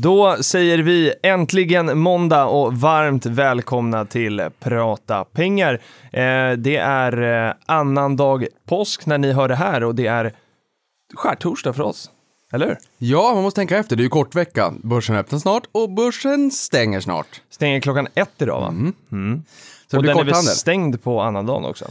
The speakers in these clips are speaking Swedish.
Då säger vi äntligen måndag och varmt välkomna till Prata pengar. Eh, det är eh, annan dag påsk när ni hör det här och det är skärtorsdag för oss. Eller hur? Ja, man måste tänka efter. Det är ju kort vecka. Börsen öppnar snart och börsen stänger snart. Stänger klockan ett idag va? Mm. Så det och blir den är väl korthandel. stängd på annandagen också?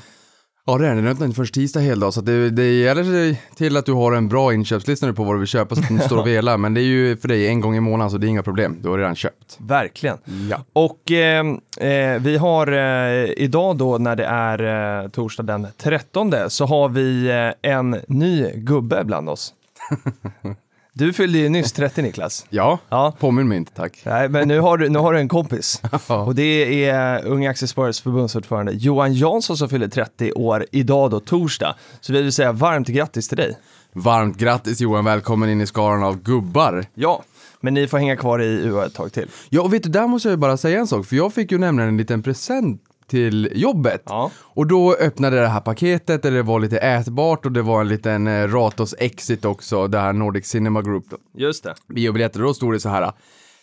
Ja, det är den. Den öppnar inte förrän tisdag hela dag. Så det, det gäller till att du har en bra inköpslista nu på vad du vill köpa så att du inte står och velar. Men det är ju för dig en gång i månaden så det är inga problem. Du har redan köpt. Verkligen. Ja. Och eh, eh, vi har eh, idag då när det är eh, torsdag den 13 så har vi eh, en ny gubbe bland oss. Du fyllde ju nyss 30 Niklas. Ja, Ja. påminn mig inte tack. Nej, men nu har du, nu har du en kompis. Och det är Unga Aktiesparares förbundsordförande Johan Jansson som fyller 30 år idag då, torsdag. Så vi vill säga varmt grattis till dig. Varmt grattis Johan, välkommen in i skaran av gubbar. Ja, men ni får hänga kvar i UA ett tag till. Ja, och vet du, där måste jag ju bara säga en sak. För jag fick ju nämligen en liten present till jobbet. Ja. Och då öppnade det här paketet där det var lite ätbart och det var en liten eh, Ratos Exit också, det här Nordic Cinema Group. Just det. biobiljetter. Då stod det så här.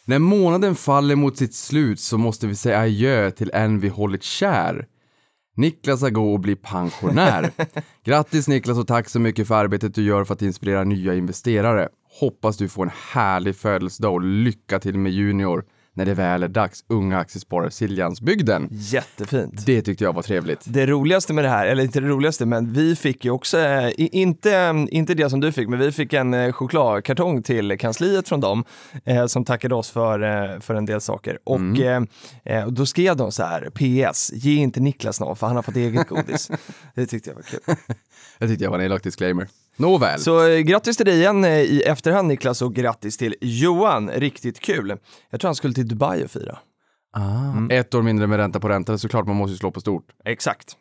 När månaden faller mot sitt slut så måste vi säga adjö till en vi hållit kär. Niklas ska gå och bli pensionär. Grattis Niklas och tack så mycket för arbetet du gör för att inspirera nya investerare. Hoppas du får en härlig födelsedag och lycka till med Junior när det väl är dags. Unga aktiesparare Siljansbygden. Jättefint. Det tyckte jag var trevligt. Det roligaste med det här, eller inte det roligaste, men vi fick ju också, eh, inte, inte det som du fick, men vi fick en eh, chokladkartong till kansliet från dem eh, som tackade oss för, för en del saker. Och Mm. eh, då skrev de så här, PS, ge inte Niklas något för han har fått eget godis. det tyckte jag var kul. Jag tyckte jag var en elak disclaimer. Nåväl. Så eh, grattis till dig igen eh, i efterhand Niklas och grattis till Johan, riktigt kul. Jag tror han skulle till Dubai och fira. ah. Ett år mindre med ränta på ränta, såklart man måste ju slå på stort. Exakt.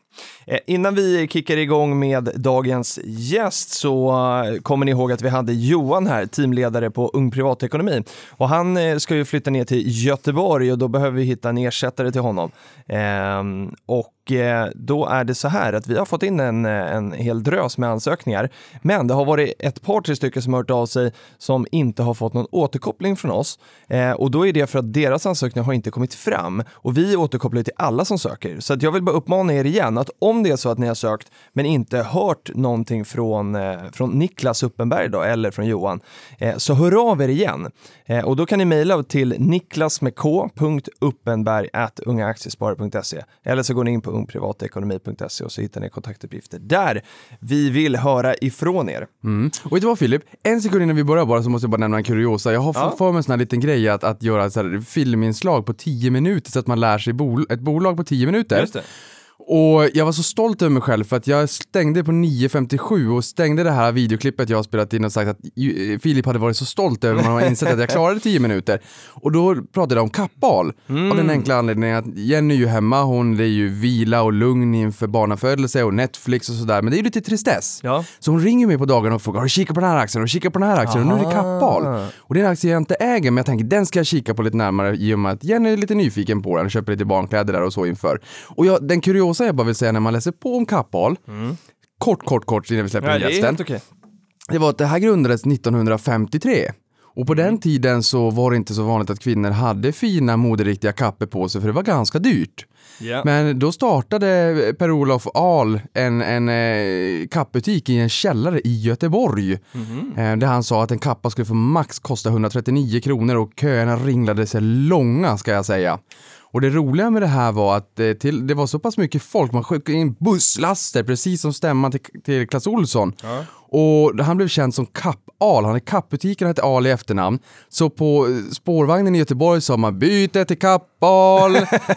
Eh, innan vi kickar igång med dagens gäst så eh, kommer ni ihåg att vi hade Johan här, teamledare på Ung Privatekonomi. Och han eh, ska ju flytta ner till Göteborg och då behöver vi hitta en ersättare till honom. Ehm, och då är det så här att vi har fått in en, en hel drös med ansökningar. Men det har varit ett par, tre stycken som har hört av sig som inte har fått någon återkoppling från oss. Och då är det för att deras ansökningar har inte kommit fram. Och vi återkopplar till alla som söker. Så att jag vill bara uppmana er igen att om det är så att ni har sökt men inte hört någonting från, eh, från Niklas Uppenberg då, eller från Johan, eh, så hör av er igen. Eh, och då kan ni mejla till niklas.uppenberg.ungaaktiesparare.se eller så går ni in på ungprivatekonomi.se och så hittar ni kontaktuppgifter där. Vi vill höra ifrån er. Mm. Och vet du vad Filip? En sekund innan vi börjar bara så måste jag bara nämna en kuriosa. Jag har Ja. fått för mig en sån här liten grej att, att göra så filminslag på 10 minuter så att man lär sig bol ett bolag på 10 minuter. Och jag var så stolt över mig själv för att jag stängde på 9.57 och stängde det här videoklippet jag har spelat in och sagt att Filip hade varit så stolt över mig och insett att jag klarade 10 minuter. Och då pratade jag om kappal. Av den enkla anledningen att Jenny är ju hemma, hon är ju vila och lugn inför barnafödelse och Netflix och sådär. Men det är ju lite tristess. Ja. Så hon ringer mig på dagarna och frågar har du kikat på den här aktien? Har du kikat på den här aktien? Och nu är det kappal. Och det är en aktie jag inte äger men jag tänker den ska jag kika på lite närmare i och med att Jenny är lite nyfiken på den och köper lite barnkläder där och så inför. Och jag, den kuriosa jag bara vill säga när man läser på om kappal, kort, kort, kort innan vi släpper Ja, in det gästen. helt okej. Det var att det här grundades 1953. Och på den tiden så var det inte så vanligt att kvinnor hade fina moderiktiga kappor på sig för det var ganska dyrt. Ja. Men då startade Per-Olof Ahl en, en eh, kappbutik i en källare i Göteborg. Eh, där han sa att en kappa skulle få max kosta 139 kronor och köerna ringlade sig långa ska jag säga. Och det roliga med det här var att eh, till, det var så pass mycket folk, man skickade in busslaster precis som stämman till, till Clas Olsson. Och han blev känd som Kapp-Al. Han i Kappbutiken hette Al i efternamn. Så på eh, spårvagnen i Göteborg sa man byte till Kapp-Al,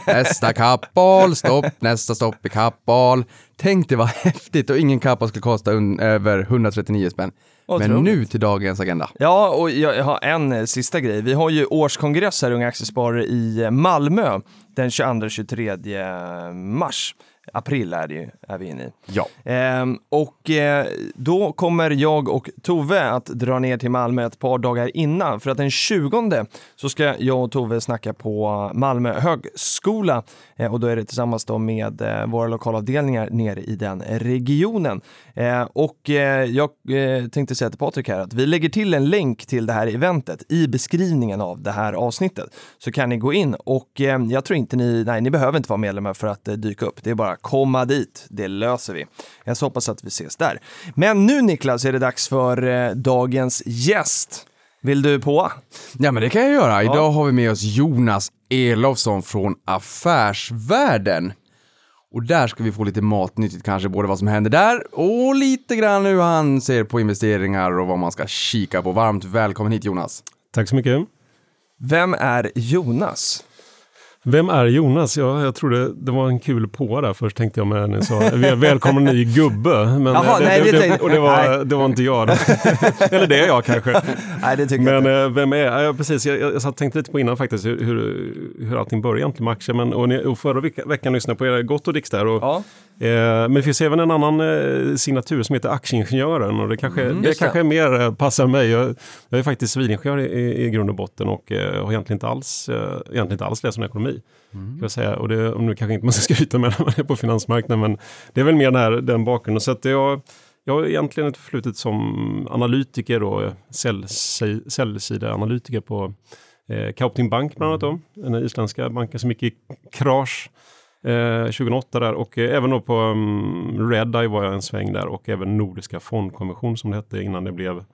nästa Kapp-Al, stopp, nästa stopp i Kapp-Al. Tänk det var häftigt och ingen kappa skulle kosta över 139 spänn. Men nu till dagens agenda. Ja, och jag har en eh, sista grej. Vi har ju årskongress här, Unga Aktiesparare, i eh, Malmö den 22-23 mars. April är det ju, är vi inne i. Ja. Ehm, och eh, då kommer jag och Tove att dra ner till Malmö ett par dagar innan för att den 20 så ska jag och Tove snacka på Malmö högskola eh, Eh, och då är det tillsammans då med eh, våra lokalavdelningar nere i den regionen. Eh, och eh, jag eh, tänkte säga till Patrik här att vi lägger till en länk till det här eventet i beskrivningen av det här avsnittet så kan ni gå in och eh, jag tror inte ni, nej ni behöver inte vara medlemmar för att eh, dyka upp. Det är bara komma dit, det löser vi. Jag så hoppas att vi ses där. Men nu Niklas är det dags för eh, dagens gäst. Vill du på? Ja, men det kan jag göra. Idag har vi med oss Jonas Elofsson från Affärsvärlden. Och där ska vi få lite matnyttigt kanske, både vad som händer där och lite grann hur han ser på investeringar och vad man ska kika på. Varmt välkommen hit Jonas. Tack så mycket. Vem är Jonas? Vem är Jonas? Ja, jag trodde det var en kul på där först tänkte jag när ni sa välkommen ny gubbe. Men Jaha, det, nej, det det, och det var, det var inte jag. Eller det är jag kanske. Nej, det tycker jag Men inte. eh, vem är jag? Ja, precis, jag, jag, jag satt tänkte lite på innan faktiskt hur, hur, hur allting började egentligen med aktier. Men, och, ni, och förra veckan, lyssnade jag på er Gott och Dix där. Och, Ja. Eh, men det finns även en annan eh, signatur som heter Aktieingenjören. Och det kanske, Mm, det. kanske mer eh, passar mig. Jag, jag är faktiskt civilingenjör i, i, grund och botten och har egentligen inte alls, egentligen inte alls läst om ekonomi. Ska jag säga. Och det, om nu kanske inte man ska skryta med när man är på finansmarknaden, men det är väl mer den, här, den bakgrunden. Så att jag, jag har egentligen ett förflutet som analytiker och säljsi- säljsideanalytiker på eh, Kaupting Bank bland annat då, den isländska banken som gick i krasch eh, 2008 där och eh, även då på um, Redeye var jag en sväng där och även Nordiska fondkommission som det hette innan det blev,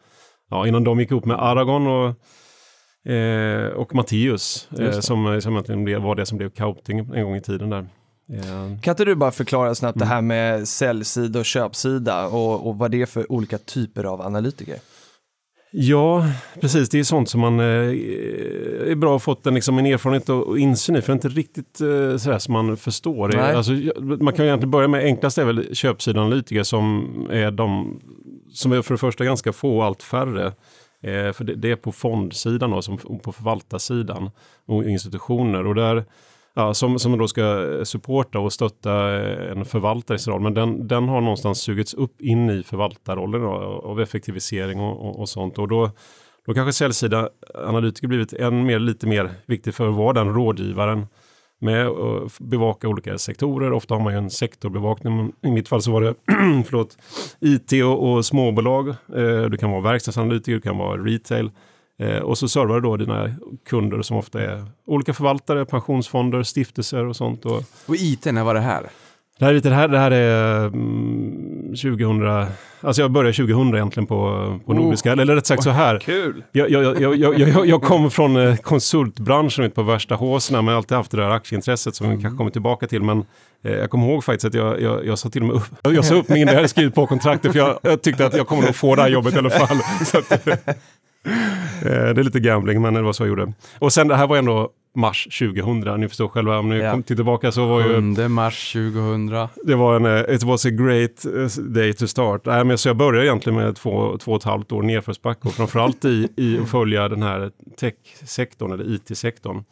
ja innan de gick ihop med Aragon och Eh, och Matteus, eh, som, som egentligen blev, var det som blev Kaupting en gång i tiden där. Eh, Kan inte du bara förklara snabbt Mm. det här med säljsida och köpsida och, och vad det är för olika typer av analytiker? Ja, precis. Det är sånt som man eh, är bra att fått en, liksom, en erfarenhet och, och insyn i, för det är inte riktigt eh, sådär som man förstår. Alltså, man kan ju egentligen börja med, enklast är väl köpsidaanalytiker som är de som är för det första ganska få och allt färre. Eh, för det, det är på fondsidan då, som, och på förvaltarsidan och institutioner. Och där, ja, som, som då ska eh, supporta och stötta eh, en förvaltares roll. Men den, den har någonstans sugits upp in i förvaltarrollen då, av effektivisering och, och, och sånt. Och då, då kanske säljsida analytiker blivit än mer, lite mer viktig för att vara den rådgivaren med att eh, bevaka olika sektorer. Ofta har man ju en sektorbevakning. I mitt fall så var det förlåt, IT och, och småbolag. Eh, du kan vara verkstadsanalytiker, du kan vara retail. Eh, och så servar du då dina kunder som ofta är olika förvaltare, pensionsfonder, stiftelser och sånt. Och Och IT, när var det här? det här, det här, det här är mm, 2000, alltså jag började 2000 egentligen på, på Oh. Nordiska, eller rätt sagt så här. Kul! Jag, jag, jag, jag, jag, kom från eh, konsultbranschen på värsta håsna, men alltid haft det där aktieintresset som vi kanske kommer tillbaka till. Men eh, jag kommer ihåg faktiskt att jag, jag, jag sa till och med upp, jag sa upp innan jag hade skrivit på kontraktet för jag, jag tyckte att jag kommer nog få det här jobbet i alla fall. Eh, det är lite gambling, men det var så jag gjorde. Och sen det här var ändå mars 2000, ni förstår själva, om ni Ja. kom till tillbaka så var ju 7 mars 2000. det var en, eh, it was a great eh, day to start. Nej, men så jag började egentligen med två, två och ett halvt år nedförsbacke och framförallt i, i att följa den här tech-sektorn eller IT-sektorn.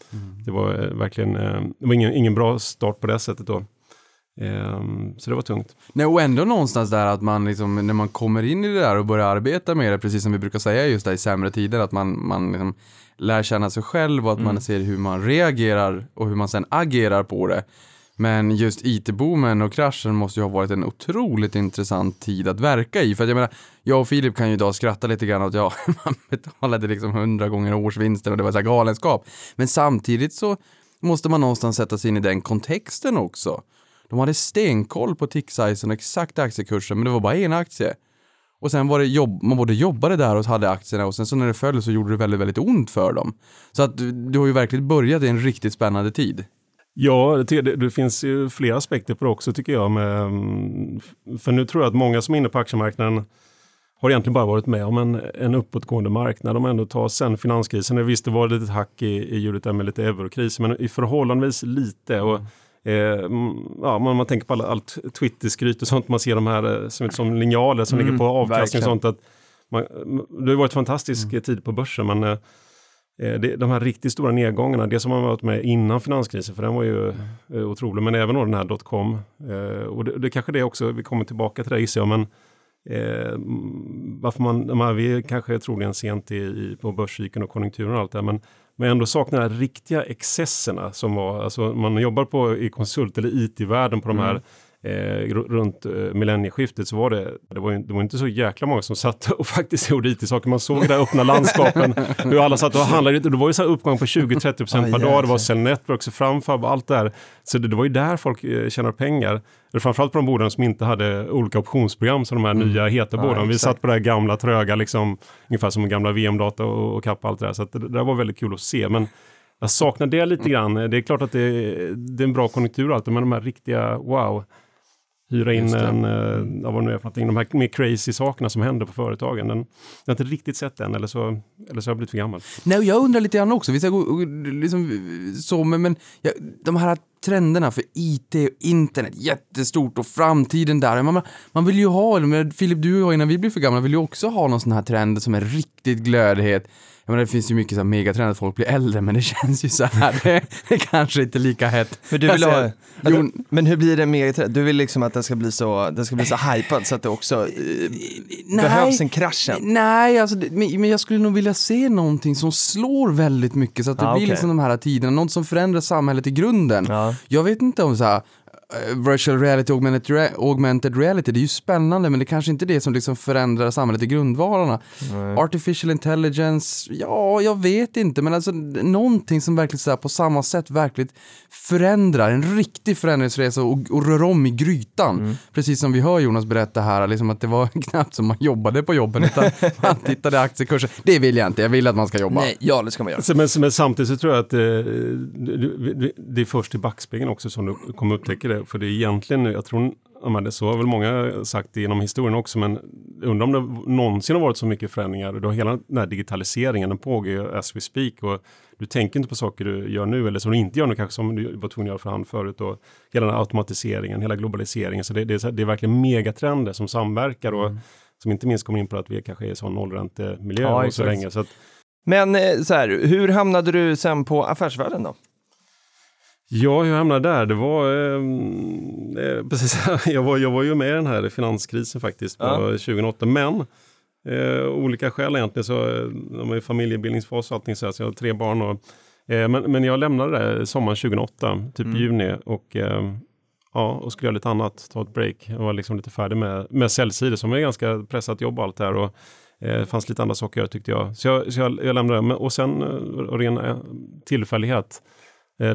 Det var verkligen, det var ingen, ingen bra start på det sättet då. Ehm, så det var tungt. Nej, och ändå någonstans där att man liksom, när man kommer in i det där och börjar arbeta med det, precis som vi brukar säga just där i sämre tider, att man, man liksom lär känna sig själv och att man ser hur man reagerar och hur man sen agerar på det. Men just IT-boomen och kraschen måste ju ha varit en otroligt intressant tid att verka i. För att jag menar, jag och Filip kan ju idag skratta lite grann åt ja, man betalade liksom hundra gånger årsvinsten och det var så här galenskap. Men samtidigt så måste man någonstans sätta sig in i den kontexten också. De hade stenkoll på tick-sizen och exakta aktiekursen, men det var bara en aktie. Och sen var det jobb, man både jobbade där och hade aktierna och sen så när det föll så gjorde det väldigt, väldigt ont för dem. Så att du, du har ju verkligen börjat i en riktigt spännande tid. Ja, det, det, finns ju flera aspekter på det också tycker jag. Med, mm, för nu tror jag att många som är inne på aktiemarknaden har egentligen bara varit med om en, en uppåtgående marknad. Man ändå tar sen finanskrisen, visst det var ett litet hack i, i hjulet där med lite eurokris, men i förhållandevis lite. Och, eh, mm, ja, man, man tänker på all, allt Twitter-skryt och sånt, man ser de här eh, som, som linjaler som Mm, ligger på avkastning och sånt. Att man, det har varit fantastisk eh, tid på börsen, men eh, eh, det, de här riktigt stora nedgångarna, det som man varit med innan finanskrisen, för den var ju eh, otrolig, men även då den här dotcom. Och det, det kanske det också, vi kommer tillbaka till det gissar jag, men mm, varför man, de här, vi är kanske troligen sent i, i, på börscykeln och konjunkturen och allt det här, men men ändå saknar de riktiga excesserna som var, alltså man jobbar på i konsult eller IT-världen på de här mm eh, ru- runt eh, millennieskiftet så var det, det var, ju, det var inte så jäkla många som satt och faktiskt gjorde IT-saker. Man såg det där öppna landskapen, hur alla satt och handlade. Det var ju så här uppgång på 20-30% Ah, per dag. Det var. Cell Networks och Framfab och allt det där. Så det, det var ju där folk eh, tjänar pengar. Eller Framförallt på de bolagen som inte hade olika optionsprogram som de här nya heta Ja, bolagen. Vi satt på det här gamla tröga, liksom, ungefär som gamla VM-data och, och kappa allt det där. Så det, det där var väldigt kul att se. Men jag saknar det lite grann. Det är klart att det, det är en bra konjunktur och allt, men de här riktiga, wow, hyra in en, eh, ja, vad nu är för någonting, de här mer crazy sakerna som händer på företagen. Den, jag har inte riktigt sett den, eller så, eller så har jag blivit för gammal. Nej, jag undrar lite grann också, vi ska gå, liksom, så, men, men ja, de här trenderna för IT och internet, jättestort och framtiden där. Man, man vill ju ha, men Filip du och jag innan vi blir för gamla vill ju också ha någon sån här trend som är riktigt glödhet. Jag menar, det finns ju mycket så här megatrender att folk blir äldre, men det känns ju så här, det, det kanske inte är lika hett. För du vill ha, Alltså, alltså, jo- men hur blir det med, du vill liksom att den ska bli så, den ska bli så hypad så att det också eh, behövs en krasch sen? Nej, alltså, men, men jag skulle nog vilja se någonting som slår väldigt mycket så att det Ah, blir okej. liksom de här tiderna, något som förändrar samhället i grunden. Ja. Jag vet inte om så här virtual reality, augmented, rea- augmented reality, det är ju spännande men det kanske inte är det som liksom förändrar samhället i grundvalarna. Artificial intelligence, ja, jag vet inte, men alltså någonting som verkligen så här, på samma sätt verkligen förändrar, en riktig förändringsresa och, och rör om i grytan. Mm. Precis som vi hör Jonas berätta här, liksom att det var knappt som man jobbade på jobben utan man tittade i aktiekurser. Det vill jag inte, jag vill att man ska jobba. Nej, ja det ska man göra. Men, men samtidigt så tror jag att eh, det, det, det är först i backspegeln också som du kommer upptäcka det. För det är egentligen, jag tror, men det, så har väl många sagt genom historien också, men undrar om det någonsin har varit så mycket förändringar. Du har hela den här digitaliseringen, den pågår ju as we speak. Och du tänker inte på saker du gör nu, eller som du inte gör nu kanske, som du var tvungen att göra för hand förut. Och hela den här automatiseringen, hela globaliseringen. Så det, det, är, det är verkligen megatrender som samverkar och som inte minst kommer in på att vi kanske är i sån nollräntemiljö Ja, och så länge. Så att, Men eh, så här, hur hamnade du sen på affärsvärlden då? Ja, hur jag hamnade där, det var ehm, eh, precis, jag var, jag var ju med i den här finanskrisen faktiskt på Ja. 2008, men eh, olika skäl egentligen så, eh, de var i familjebildningsfas och allting så, här, så jag har tre barn och, eh, men, men jag lämnade det sommaren 2008, typ Mm. juni och ehm, Ja, och skulle göra lite annat, ta ett break. Jag var liksom lite färdig med, med säljsidor som är ganska pressat jobb och allt det här. Och, eh, det fanns lite andra saker att göra tyckte jag. Så jag, så jag, jag lämnade det. Men, och sen, av ren eh, tillfällighet, Eh,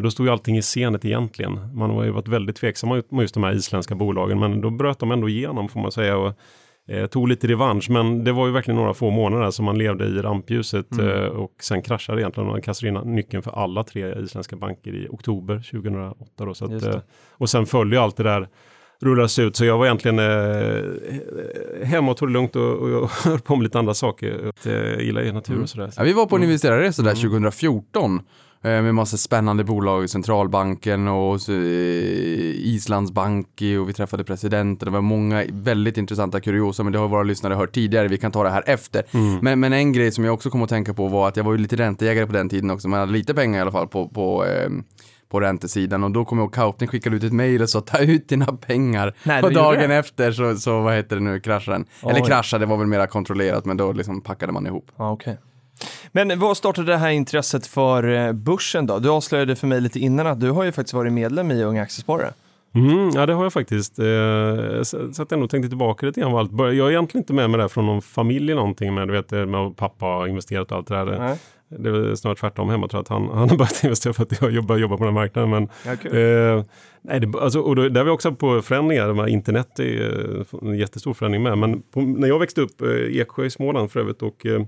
Då stod ju allting i scenet egentligen. Man har ju varit väldigt tveksam mot just de här isländska bolagen, men då bröt de ändå igenom får man säga. Och, eh, tog lite revansch, men det var ju verkligen några få månader som man levde i rampljuset eh, och sen kraschade egentligen. Man kastade in nyckeln för alla tre isländska banker i oktober 2008. Då, så att, eh, och sen följde ju allt det där rullas ut. Så jag var egentligen eh, hemma och tog det lugnt och, och jag höll på med lite andra saker. Att, eh, gillar ju natur och sådär. Ja, vi var på en Mm. investerarresa där 2014 eh, med massa spännande bolag, Centralbanken och eh, Islands bank och vi träffade presidenten. Det var många väldigt intressanta kuriosa, men det har våra lyssnare hört tidigare. Vi kan ta det här efter. Mm. Men, men en grej som jag också kom att tänka på var att jag var ju lite ränteägare på den tiden också. Man hade lite pengar i alla fall på, på eh, på räntesidan och då kom jag ihåg Kaupting skickade ut ett mejl och sa ta ut dina pengar. Nej, och dagen efter så, så vad heter det nu, kraschade den. Eller Oj. kraschade, det var väl mera kontrollerat men då liksom packade man ihop. Ja, okej. Men vad startade det här intresset för eh, börsen då? Du avslöjade för mig lite innan att du har ju faktiskt varit medlem i Unga Aktiesparare. Mm, ja, det har jag faktiskt. Eh, så, så att jag nog tänkte tillbaka lite grann. allt. Bör- Jag är egentligen inte med mig där från någon familj eller någonting, men du vet, eh, med att pappa har investerat och allt det där. Nej. Det är snart tvärtom hemma, tror jag, att han, han har börjat investera för att jag jobbar, jobbar på den här marknaden. Men, Ja, kul. eh, nej, det, alltså, och då, där är vi också på förändringar. Här internet är eh, en jättestor förändring med. Men på, när jag växte upp, eh, Eksjö i Småland för övrigt, och eh,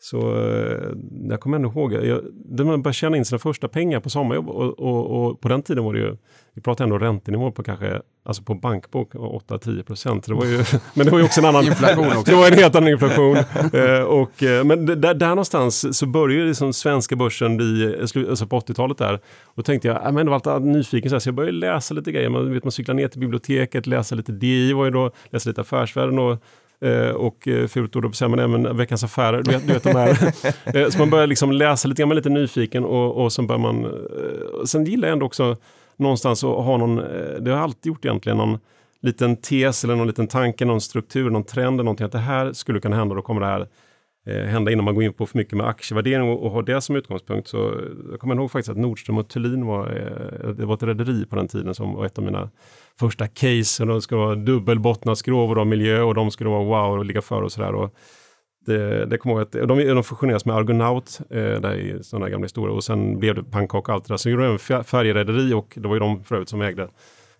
Så eh, jag kommer ändå ihåg, jag, man började tjäna in sina första pengar på sommarjobb och, och, och på den tiden var det ju, vi pratade ändå räntenivå på kanske, alltså på bankbok 8-10 procent. Det var ju, men det var ju också en annan Inflation också. Det var en helt annan inflation. eh, och, eh, men där, där någonstans så började ju liksom svenska börsen bli, eh, alltså på 80-talet där. Och tänkte jag, äh, men det var alltid nyfiken så, här, så jag började läsa lite grejer. Man, vet, man cyklar ner till biblioteket, läsa lite DI var ju då, läsa lite Affärsvärlden och eh, och eh, fult ord säga, men även Veckans Affärer, du vet, du vet de här. Eh, så man börjar liksom läsa lite grann, man är lite nyfiken och, och sen börjar man... Sen gillar jag ändå också någonstans att ha någon, det har jag alltid gjort egentligen, någon liten tes eller någon liten tanke, någon struktur, någon trend, eller någonting att det här skulle kunna hända, då kommer det här hända innan man går in på för mycket med aktievärdering och, och har det som utgångspunkt. Så jag kommer ihåg faktiskt att Nordström och Thulin var, det var ett rederi på den tiden som var ett av mina första case. Och de ska vara dubbelbottnad skrov och de miljö och de skulle vara wow och ligga före och sådär. Det, det kommer att de, de fusionerades med Argonaut, eh, där i sådana gamla historier. Och sen blev det pannkaka och allt det där. Sen gjorde de även färjerederi och det var ju de för övrigt som ägde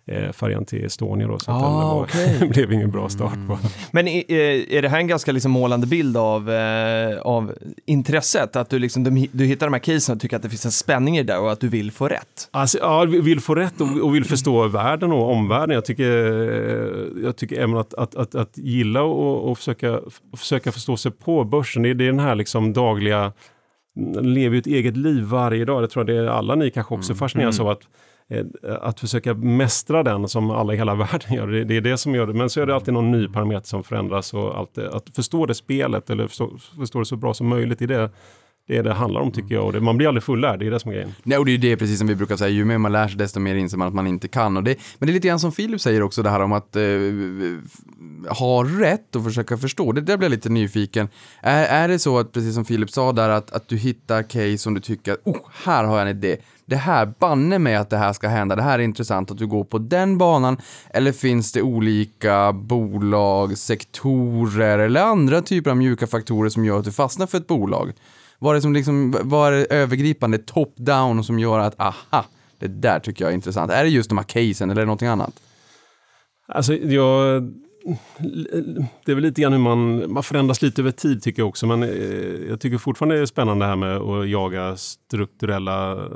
eh, färjan till Estonia då. Så Ah, den var, okej. blev ingen bra start på. Men är, är det här en ganska liksom målande bild av, eh, av intresset? Att du, liksom, du, du hittar de här casen och tycker att det finns en spänning i det där och att du vill få rätt? Alltså, ja, vi- vill få rätt och, och vill förstå världen och omvärlden. Jag tycker, eh, jag tycker även att, att, att, att gilla och, och försöka, försöka förstå sig på börsen, det är, det är den här liksom dagliga, lever ju ett eget liv varje dag. Det tror jag det är alla ni kanske också fascineras av att Eh, att försöka mästra den som alla i hela världen gör. Det, det är det som gör det. Men så är det alltid någon ny parameter som förändras och allt det, att förstå det spelet eller förstå, förstå det så bra som möjligt. Det är det det, är det handlar om tycker jag. Och det, man blir aldrig fullärd, det är det som är grejen. Nej, och det är ju det precis som vi brukar säga, ju mer man lär sig desto mer inser man att man inte kan. Och det, men det är lite grann som Filip säger också, det här om att eh, ha rätt och försöka förstå. Det där blir jag lite nyfiken. Är, är det så att, precis som Filip sa där, att, att du hittar case som du tycker att, oh, här har jag en idé. Det här, banne mig att det här ska hända, det här är intressant, att du går på den banan. Eller finns det olika bolag, sektorer eller andra typer av mjuka faktorer som gör att du fastnar för ett bolag? Vad är det som liksom, vad är det övergripande top-down som gör att, aha, det där tycker jag är intressant. Är det just de här casen eller är det någonting annat? Alltså, jag, det är väl lite grann hur man, man förändras lite över tid tycker jag också. Men eh, jag tycker fortfarande det är spännande det här med att jaga strukturella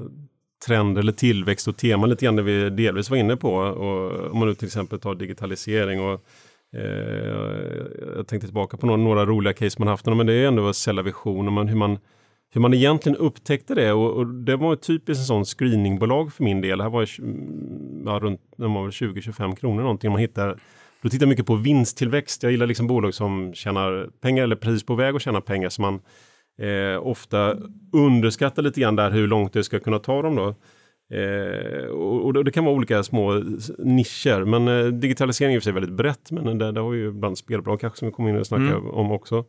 trender eller tillväxt och teman lite grann det vi delvis var inne på. Och om man nu till exempel tar digitalisering och eh, jag tänkte tillbaka på några, några roliga case man haft, men det är ändå Cellavision och man, hur man hur man egentligen upptäckte det och, och det var typiskt en sån screeningbolag för min del. Det här var mm, ja, runt var väl 20-25 kronor någonting. Man hittar, då tittar jag mycket på vinsttillväxt. Jag gillar liksom bolag som tjänar pengar eller precis på väg att tjäna pengar så man eh, ofta underskattar lite grann där hur långt det ska kunna ta dem då. Eh, och, och det kan vara olika små nischer, men eh, digitalisering är i och för sig väldigt brett, men det, det har vi ju bland spelbolag kanske som vi kommer in och snackar om också.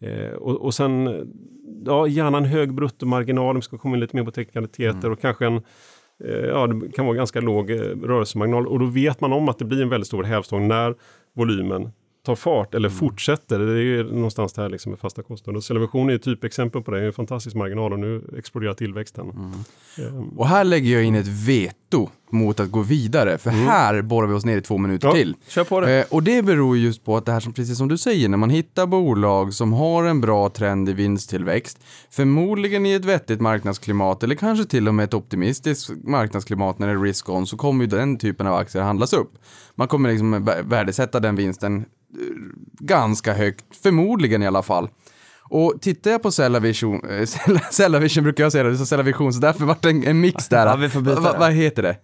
Eh, och, och sen, ja, gärna en hög bruttomarginal, om vi ska komma in lite mer på teknikaliteter och kanske en, eh, ja, det kan vara ganska låg eh, rörelsemarginal. Och då vet man om att det blir en väldigt stor hävstång när volymen tar fart eller fortsätter. Det är ju någonstans det här liksom med fasta kostnader. Och Celevision är ju typexempel på det, det är en fantastisk marginal och nu exploderar tillväxten. Eh, Och här lägger jag in ett veto mot att gå vidare, för här borrar vi oss ner i två minuter Ja. till. Kör på det. Eh, och det beror just på att det här som precis som du säger, när man hittar bolag som har en bra trend i vinsttillväxt, förmodligen i ett vettigt marknadsklimat eller kanske till och med ett optimistiskt marknadsklimat när det är risk-on, så kommer ju den typen av aktier handlas upp. Man kommer liksom vä- värdesätta den vinsten ganska högt, förmodligen i alla fall. Och tittar jag på Cellavision, eh, Cella- Cellavision brukar jag säga det, du sa Cellavision, så därför vart det en, en mix där. Ja, vi får byta Va-. Vad heter det?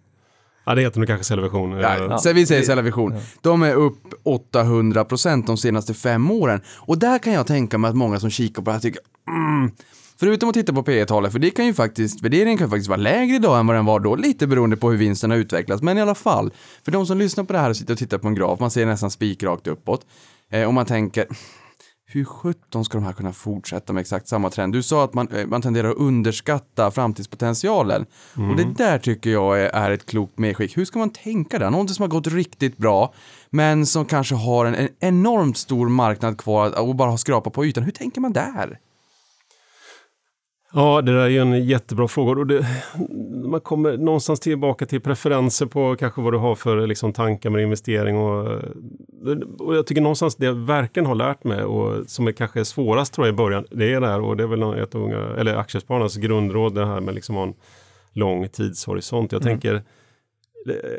Ja, det heter nog kanske Celevision. Eh, Ja, så vi säger Cellavision. De är upp 800% de senaste fem åren. Och där kan jag tänka mig att många som kikar på det här tycker, mm, Förutom att titta på P talet för det kan ju faktiskt, värderingen kan faktiskt vara lägre idag än vad den var då, lite beroende på hur vinsten har utvecklats, men i alla fall. För de som lyssnar på det här och sitter och tittar på en graf, man ser nästan spikrakt uppåt, eh, och man tänker, hur sjutton ska de här kunna fortsätta med exakt samma trend? Du sa att man, eh, man tenderar att underskatta framtidspotentialen. Och det där tycker jag är, är ett klokt medskick. Hur ska man tänka där? Någonting som har gått riktigt bra, men som kanske har en, en enormt stor marknad kvar och bara har skrapat på ytan. Hur tänker man där? Ja, det där är ju en jättebra fråga. Och det, man kommer någonstans tillbaka till preferenser på kanske vad du har för liksom, tankar med investering. Och, och jag tycker någonstans det jag verkligen har lärt mig och som är kanske svårast tror jag i början, det är det här och det är väl ett unga, eller aktiespararnas grundråd det här med liksom en lång tidshorisont. Jag Mm. tänker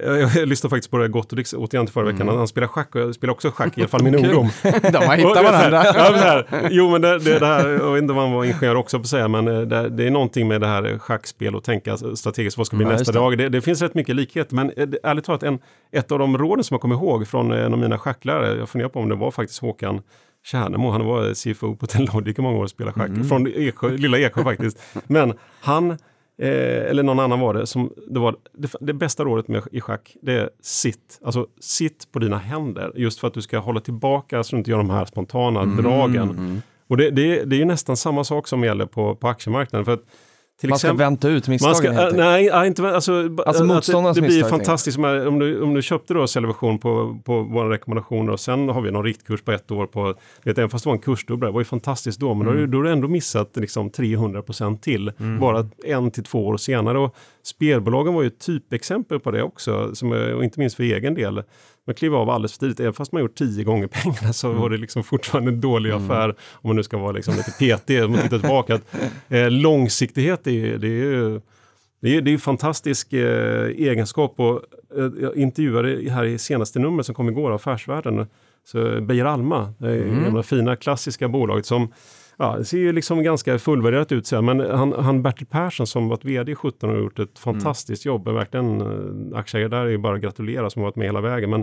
jag, jag, lyssnade faktiskt på det Gotterix återigen till förra veckan. Han spelar schack och jag spelar också schack, i alla fall min ungdom. De har hittat här- varandra. Ja, men det här, jo, men det, det, det här, jag vet inte om han var ingenjör också på att säga, men eh, det, det är någonting med det här schackspel och tänka strategiskt, vad ska bli Ja, nästa dag? Det, finns rätt mycket likhet, men eh, ärligt talat, en, ett av de råden som jag kommer ihåg från en av mina schacklärare, jag funderar på om det var faktiskt Håkan Kärnemo, han var CFO på Tellogic i många år och spelade schack, Mm. från Eksjö, lilla Eksjö faktiskt. Men han Eh, eller någon annan var det, som det var det, det bästa rådet med i schack, det är sitt. Alltså sitt på dina händer, just för att du ska hålla tillbaka så du inte gör de här spontana Mm. dragen. Och det, det, det är ju nästan samma sak som gäller på, på aktiemarknaden. För att till Man ska exempel, vänta ut misstagen ska, nej, inte, alltså, Alltså motståndarnas det, det blir misstag, fantastiskt. Med, om, du, om du köpte då Celevision på, på våra rekommendationer och sen har vi någon riktkurs på ett år på, vet, även fast det var en kursdubblare, det var ju fantastiskt då, men då, har du- då har du ändå missat liksom 300% till, bara en till två år senare. Och spelbolagen var ju ett typexempel på det också, som, och inte minst för egen del. Man klev av alldeles för tidigt, även fast man gjort tio gånger pengarna så var det liksom fortfarande en dålig affär, om man nu ska vara liksom lite petig, om man tittar tillbaka. Att, eh, långsiktighet är det är ju det är, det är fantastisk eh, egenskap. Och eh, jag intervjuade här i senaste numret som kom igår av Affärsvärlden, så Beijer Alma, det Mm. gamla fina klassiska bolaget som Ja, det ser ju liksom ganska fullvärderat ut, men han, han Bertil Persson som varit vd i 17 år har gjort ett fantastiskt jobb. Är verkligen eh, aktieägare där är ju bara att gratulera som har varit med hela vägen. Men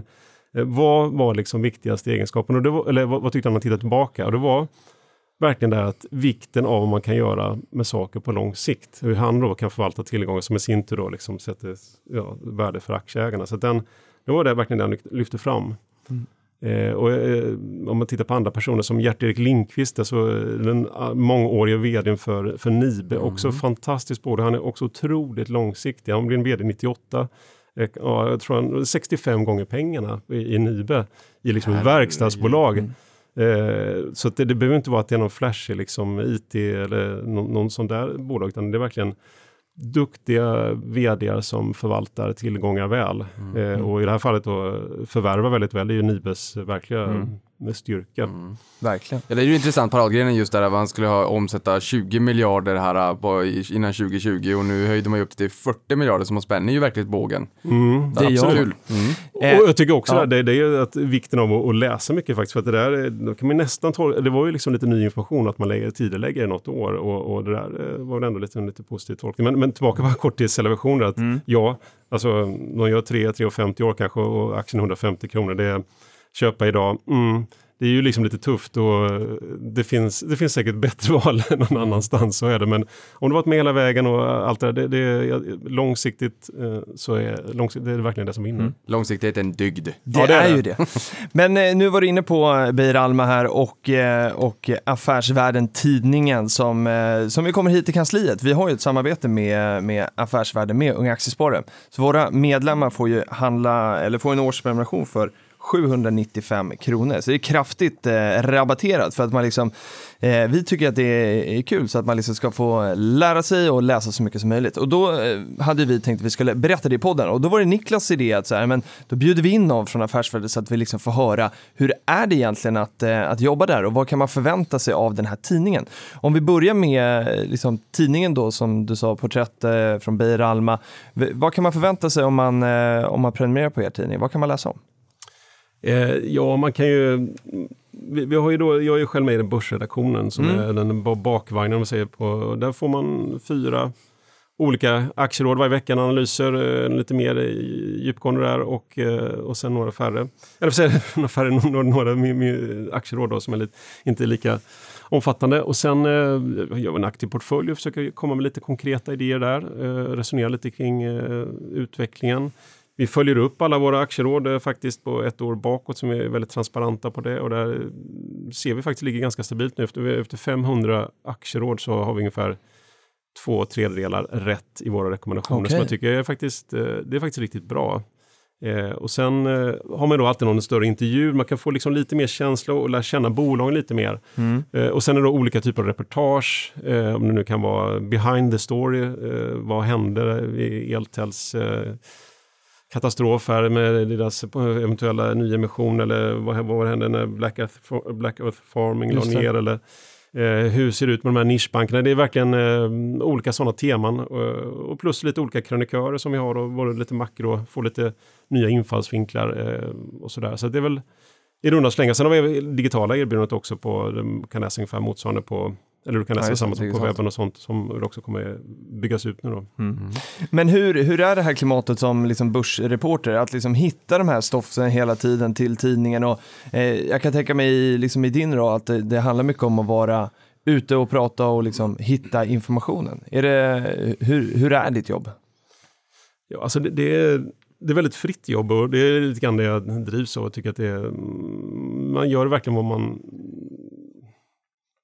eh, vad var liksom viktigaste egenskapen? Och det var, eller vad, vad tyckte han när han tittade tillbaka? Och det var verkligen det att vikten av vad man kan göra med saker på lång sikt. Hur han då kan förvalta tillgångar som i sin tur då liksom sätter ja, värde för aktieägarna. Så den, det var det verkligen den lyft- lyfte fram. Eh, och, eh, om man tittar på andra personer som Gert-Erik Lindqvist, alltså den ah, mångåriga vdn för, för Nibe, också fantastiskt både. Han är också otroligt långsiktig. Han blev vd 98. Eh, ja, jag tror han 65 gånger pengarna i, i Nibe, i liksom ett verkstadsbolag. Eh, så det, det behöver inte vara att det är någon flashig liksom, IT eller någon, någon sån där bolag, utan det är verkligen duktiga vd som förvaltar tillgångar väl. Eh, och i det här fallet då förvärvar väldigt väl. Det är ju Nibes verkliga med styrka. Verkligen. Ja, det är ju intressant paradgrenen just där att man skulle ha omsätta 20 miljarder här äh, på, innan 2020 och nu höjde man ju upp till 40 miljarder så man spänner ju verkligen bågen. Mm. Det Absolut. Mm. Eh, Och jag tycker också ja. det, det är att vikten av att, läsa mycket faktiskt. För att det där, då kan man nästan tolka, det var ju liksom lite ny information att man lägger, tidigarelägger något år och, och det där eh, var väl ändå lite, en lite positiv tolkning. Men, men tillbaka bara kort till Celevisioner, att Mm. ja, alltså de gör 3-3,50 år kanske och aktien 150 kronor, det är köpa idag. Mm. Det är ju liksom lite tufft och eh, det finns, det finns säkert bättre val än någon annanstans, så är det. Men om du varit med hela vägen och allt det där, det, det, ja, långsiktigt eh, så är långsiktigt, det är verkligen det som vinner. Långsiktighet är en dygd. Det, Ja, det är är, det. ju det. Men eh, nu var du inne på eh, Beijer Alma här och, eh, och Affärsvärlden Tidningen som, eh, som vi kommer hit till kansliet. Vi har ju ett samarbete med, med Affärsvärlden, med Unga Aktiesparare. Så våra medlemmar får ju handla, eller får en årsprenumeration för 795 kronor. Så det är kraftigt eh, rabatterat för att man liksom, eh, vi tycker att det är, är kul så att man liksom ska få lära sig och läsa så mycket som möjligt. Och då eh, hade vi tänkt att vi skulle berätta det i podden och då var det Niklas idé att så här, men då bjuder vi in någon från Affärsvärlden så att vi liksom får höra hur är det egentligen att, eh, att jobba där och vad kan man förvänta sig av den här tidningen? Om vi börjar med eh, liksom, tidningen då som du sa, porträtt eh, från Beijer Alma. V- Vad kan man förvänta sig om man, eh, om man prenumererar på er tidning? Vad kan man läsa om? Eh, ja, man kan ju... Vi, vi har ju då, jag är ju själv med i den börsredaktionen som Mm. är den ba- bakvagnen man säger på. Där får man fyra olika aktieråd varje vecka, analyser, eh, lite mer djupgående där och, eh, och sen några färre. Eller för säga, några färre, några, några mi- mi- aktieråd då, som är lite, inte lika omfattande. Och sen eh, gör vi en aktiv portfölj och försöker komma med lite konkreta idéer där. Resonera lite kring utvecklingen. Vi följer upp alla våra aktieråd eh, faktiskt på ett år bakåt som är väldigt transparenta på det och där ser vi faktiskt ligger ganska stabilt nu. Efter, efter 500 aktieråd så har vi ungefär två tredjedelar rätt i våra rekommendationer Okej. som jag tycker är faktiskt, eh, det är faktiskt riktigt bra. Eh, och sen eh, har man då alltid någon större intervju, man kan få liksom lite mer känsla och lära känna bolagen lite mer. Mm. Eh, och sen är det då olika typer av reportage, om det nu kan vara behind the story, vad hände i Eltels katastrof här med deras eventuella nyemission eller vad, vad hände när Black Earth, Black Earth Farming la ner eller eh, hur ser det ut med de här nischbankerna? Det är verkligen eh, olika sådana teman eh, och plus lite olika krönikörer som vi har och både lite makro, få lite nya infallsvinklar eh, och sådär. Så det är väl i runda slängar. Sen har vi digitala erbjudandet också på, kan läsa ungefär motsvarande på eller du kan Ja, läsa det, samma sak på digitalt. webben och sånt som också kommer byggas ut nu då. Men hur, hur är det här klimatet som liksom börsreporter? Att liksom hitta de här stoffen hela tiden till tidningen och eh, jag kan tänka mig liksom i din roll att det, det handlar mycket om att vara ute och prata och liksom hitta informationen. Är det, hur, hur är ditt jobb? Ja, alltså det, det, är, det är väldigt fritt jobb och det är lite grann det jag drivs av. Tycker att det är, mm, man gör verkligen vad man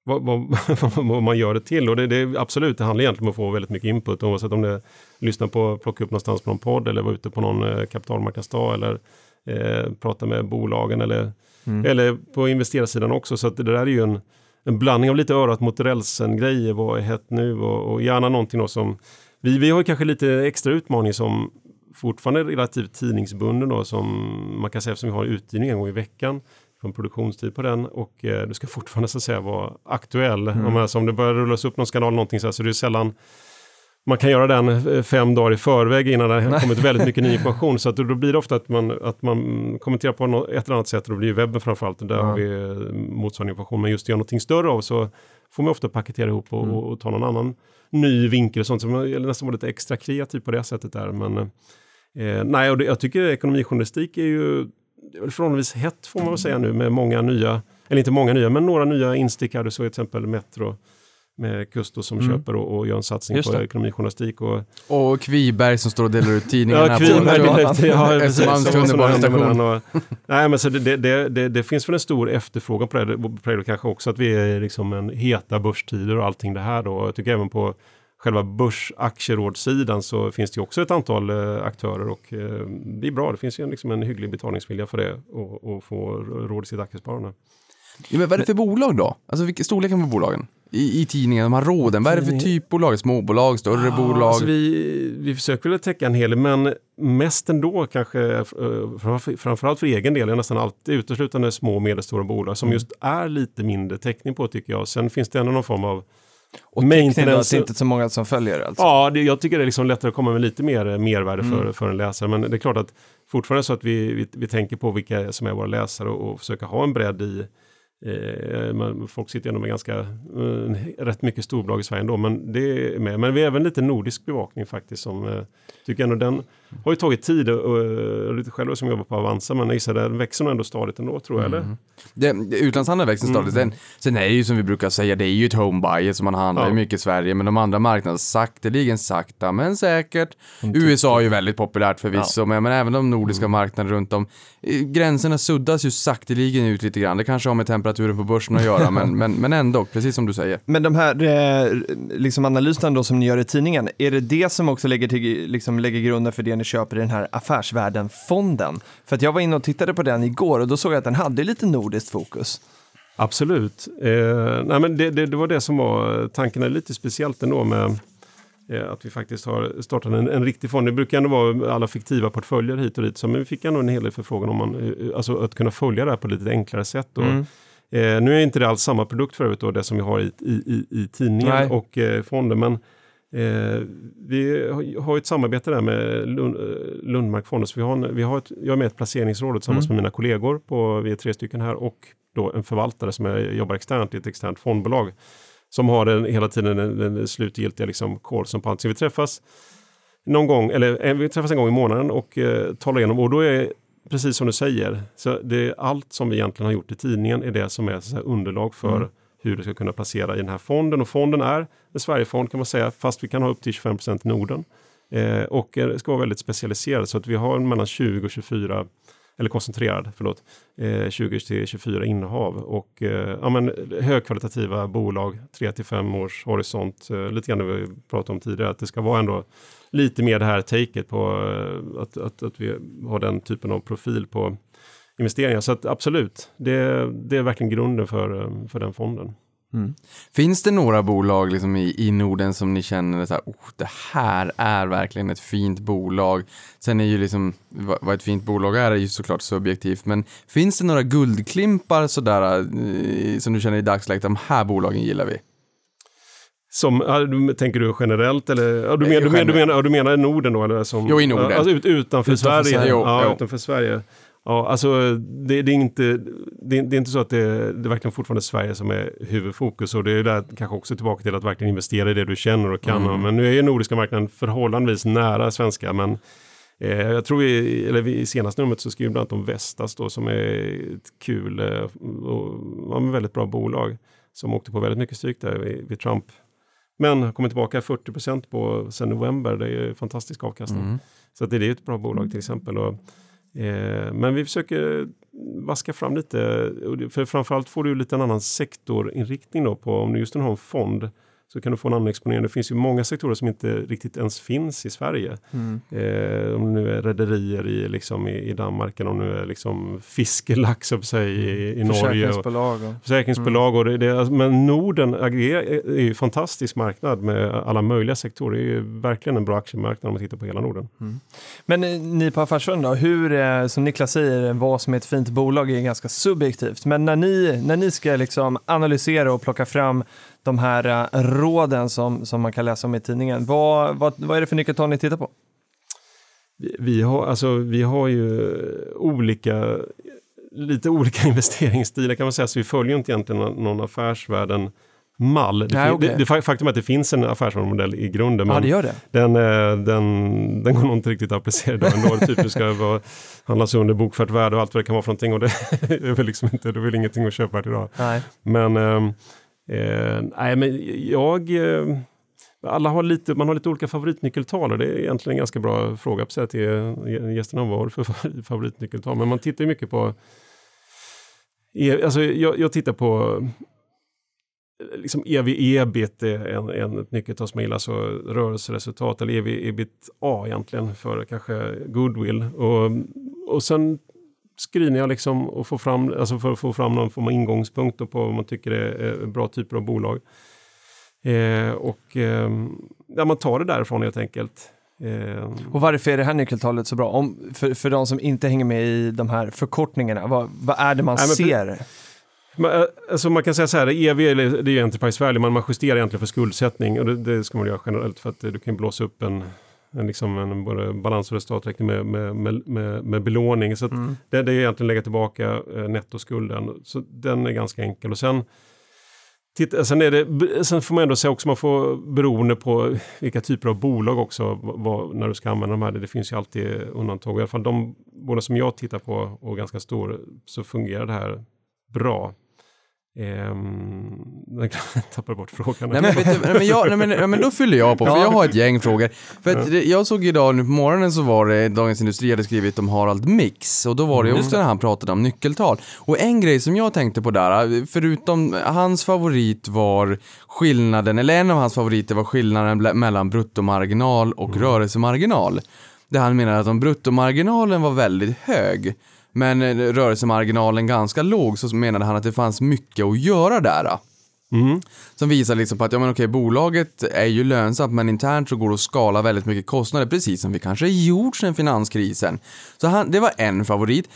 vad, vad, vad man gör det till. Och det, det är absolut, det handlar egentligen om att få väldigt mycket input oavsett om det är lyssna på, plocka upp någonstans på någon podd eller vara ute på någon eh, kapitalmarknadsdag eller eh, prata med bolagen eller, eller på investerarsidan också. Så att det där är ju en, en blandning av lite örat mot rälsen grejer, vad är hett nu och, och gärna någonting som vi, vi har kanske lite extra utmaning som fortfarande är relativt tidningsbunden då som man kan säga eftersom vi har utgivning en gång i veckan från produktionstid på den och eh, du ska fortfarande så att säga vara aktuell. Om, alltså, om det börjar rullas upp någon skandal någonting så, här, så det är sällan man kan göra den eh, fem dagar i förväg innan det har kommit väldigt mycket ny information. Så att då blir det ofta att man, att man kommenterar på något, ett eller annat sätt och då blir webben framförallt. Där har vi eh, motsvarande information. Men just göra någonting större av så får man ofta paketera ihop och, och, och ta någon annan ny vinkel och sånt. Så man eller nästan vara lite extra kreativ på det sättet där. Men eh, nej, och det, jag tycker ekonomijournalistik är ju det är väl förhållandevis hett får man väl säga nu med många nya, eller inte många nya, men några nya instick här. Du såg till exempel Metro med Kusto som köper och, och gör en satsning på ekonomijournalistik. Och, Och Kviberg som står och delar ut tidningarna. Ja, Kviberg och- Nej, men så det, det, det, det finns väl en stor efterfrågan på det. På det kanske också att vi är liksom en heta börstider och allting det här då. Jag tycker även på själva börsaktierådssidan så finns det också ett antal eh, aktörer och eh, det är bra. Det finns ju liksom en hygglig betalningsvilja för det och, och få råd i sitt aktiesparande. Ja, men vad är det för bolag då? Alltså vilken storleken på bolagen? I, i tidningen, de här råden. Vad är det för typbolag? Småbolag, större Ja, bolag? Alltså vi, vi försöker väl täcka en hel del, men mest ändå kanske, eh, framför- framförallt för egen del, är nästan alltid uteslutande små och medelstora bolag som just är lite mindre täckning på tycker jag. Sen finns det ändå någon form av Och maintenance. det är inte så många som följer alltså? Ja, det, jag tycker det är liksom lättare att komma med lite mer eh, mervärde för, Mm. för en läsare. Men det är klart att fortfarande så att vi, vi, vi tänker på vilka som är våra läsare och, och försöka ha en bredd i Eh, men folk sitter ändå med ganska eh, rätt mycket storbolag i Sverige ändå, men det är med. Men vi har även lite nordisk bevakning faktiskt som eh, tycker ändå den har ju tagit tid och, och lite själv som jobbar på Avanza, men jag gissar den växer nog ändå stadigt ändå tror jag, eller? Det, det, utlandshandeln växer stadigt. Sen, sen är det ju som vi brukar säga, det är ju ett home bias som man handlar Ja. mycket i Sverige, men de andra marknaderna sakteligen sakta men säkert. USA är ju väldigt populärt förvisso, men, men även de nordiska marknaderna runt om. Eh, Gränserna suddas ju sakteligen ut lite grann. Det kanske har med temperaturen på börsen att göra, men, men, men ändå, precis som du säger. Men de här eh, liksom analyserna då som ni gör i tidningen, är det det som också lägger, till, liksom lägger grunden för det ni köper i den här Affärsvärlden-fonden? För att jag var inne och tittade på den igår och då såg jag att den hade lite nordiskt fokus. Absolut. Eh, nej, men det, det, det var det som var tanken, är lite speciellt ändå med eh, att vi faktiskt har startat en, en riktig fond. Det brukar ändå vara alla fiktiva portföljer hit och dit, så, men vi fick ändå en hel del förfrågan om man, eh, alltså att kunna följa det här på ett lite enklare sätt. Då. Mm. Eh, nu är inte det alls samma produkt för övrigt då, det som vi har i, i, i, i tidningen Nej. och eh, fonden, men eh, vi har- ett samarbete där med Lund, eh, Lundmarkfonden, så vi har, en, vi har ett, jag är med i ett placeringsråd tillsammans Mm. med mina kollegor, på, vi är tre stycken här, och då en förvaltare som är, jobbar externt i ett externt fondbolag, som har den, hela tiden den, den slutgiltiga liksom, callsen på allt. Så vi träffas någon gång, eller eh, vi träffas en gång i månaden och eh, talar igenom, och då är precis som du säger, så det allt som vi egentligen har gjort i tidningen är det som är så underlag för Mm hur det ska kunna placera i den här fonden. Och fonden är en Sverigefond kan man säga, fast vi kan ha upp till 25% i Norden. Eh, och eh, ska vara väldigt specialiserad så att vi har mellan 20 och 24 eller koncentrerad, förlåt, eh, 20-24 innehav och eh, ja, men, högkvalitativa bolag, 3 till 5 års horisont, eh, lite grann det vi pratade om tidigare, att det ska vara ändå lite mer det här taket på eh, att, att, att vi har den typen av profil på investeringar. Så att absolut, det, det är verkligen grunden för, eh, för den fonden. Finns det några bolag liksom i, i Norden som ni känner här, oh, det här är verkligen ett fint bolag? Sen är ju liksom, vad, vad ett fint bolag är, är ju såklart subjektivt, men finns det några guldklimpar sådär eh, som du känner i dagsläget, de här bolagen gillar vi? Som, tänker du generellt eller? Ja, du, Eh, men, du, men, du, menar, du menar Norden då? Eller som, Jo, i Norden. Alltså ut, utanför, Utanför Sverige? Sverige, jo, ja, jo. utanför Sverige. Ja, alltså det, det är inte, det, det är inte så att det, det är verkligen fortfarande Sverige som är huvudfokus och det är där kanske också tillbaka till att verkligen investera i det du känner och kan. Mm. Men nu är ju nordiska marknaden förhållandevis nära svenska men eh, jag tror vi, eller vi, i senaste numret så skriver vi bland annat om Vestas då som är ett kul eh, och ja, väldigt bra bolag som åkte på väldigt mycket stryk där vid, vid Trump men har kommit tillbaka 40 procent på sen november. Det är ju fantastisk avkastning. Mm. Så det är ett bra bolag till exempel. Och, eh, men vi försöker vaska fram lite. För framförallt får du lite en annan sektorinriktning då på om du just nu har en fond så kan du få en annan exponering. Det finns ju många sektorer som inte riktigt ens finns i Sverige. Eh, om det nu är rederier i, liksom, i, i Danmark eller om det nu är liksom fiske, lax upp sig i, i Norge. Och. Och... försäkringsbolag. Och det, det, alltså, men Norden är ju en fantastisk marknad med alla möjliga sektorer. Det är ju verkligen en bra aktiemarknad om man tittar på hela Norden. Men eh, ni på Affärsvärlden då, hur, eh, som Niklas säger, vad som är ett fint bolag är ganska subjektivt. Men när ni, när ni ska liksom analysera och plocka fram de här eh, råden som, som man kan läsa om i tidningen, vad, vad, vad är det för nyckeltal ni tittar på? Vi, vi, har, alltså, vi har ju olika, lite olika investeringsstilar kan man säga, så vi följer inte egentligen någon, affärsvärlden mall. Det, Nej, okej. det, det fa- faktum är att det finns en affärsmodell i grunden, Ja, men gör det. den, eh, den, den går nog inte riktigt att applicera idag ändå. typ det ska vara, handlas under bokfört värde och allt vad det kan vara för någonting och det är väl liksom inte, det är väl ingenting att köpa idag. Nej. Men, ehm, eh, nej, men jag... Eh, alla har lite, man har lite olika favoritnyckeltal och det är egentligen en ganska bra fråga på till gästerna vad har du för favoritnyckeltal. Men man tittar ju mycket på... Alltså jag, jag tittar på liksom ev-ebit är en, en, ett nyckeltal som jag gillar, så rörelseresultat eller ev-ebit-a egentligen för kanske goodwill. Och, och sen screenar jag liksom och får fram, alltså för att få fram någon form av ingångspunkt på vad man tycker är, bra typer av bolag. Eh, och eh, ja, man tar det därifrån helt enkelt. Eh, Och varför är det här nyckeltalet så bra? Om, för, för de som inte hänger med i de här förkortningarna, vad, vad är det man Nej, ser? Men, eh, alltså man kan säga så här, EV är- det är ju Enterprise Value, men man justerar egentligen för skuldsättning och det, det ska man göra generellt för att du kan blåsa upp en, en, liksom en både balans och resultaträkning med, med, med, med, med belåning. Så att det, det är egentligen lägga tillbaka eh, nettoskulden. Så den är ganska enkel. Och sen, titta, sen, är det, sen får man ändå säga också, man får beroende på vilka typer av bolag också, vad, när du ska använda de här. Det, det finns ju alltid undantag. I alla fall de bolag som jag tittar på och ganska stor så fungerar det här bra. Ehm, jag tappade bort frågan. Nej men, du, nej, men, jag, nej, men, nej, men då fyller jag på, för jag har ett gäng frågor. För att, det- jag såg idag nu på morgonen så var det Dagens Industri hade skrivit om Harald Mix och då var det just när han pratade om nyckeltal. Och en grej som jag tänkte på där, förutom hans favorit var skillnaden, eller en av hans favoriter var skillnaden mellan bruttomarginal och rörelsemarginal. Där han menade att om bruttomarginalen var väldigt hög men eh, rörelsemarginalen ganska låg så menade han att det fanns mycket att göra där. Mm. Som visar liksom på att, ja men okej, bolaget är ju lönsamt men internt så går det att skala väldigt mycket kostnader, precis som vi kanske gjort sedan finanskrisen. Så han, det var en favorit.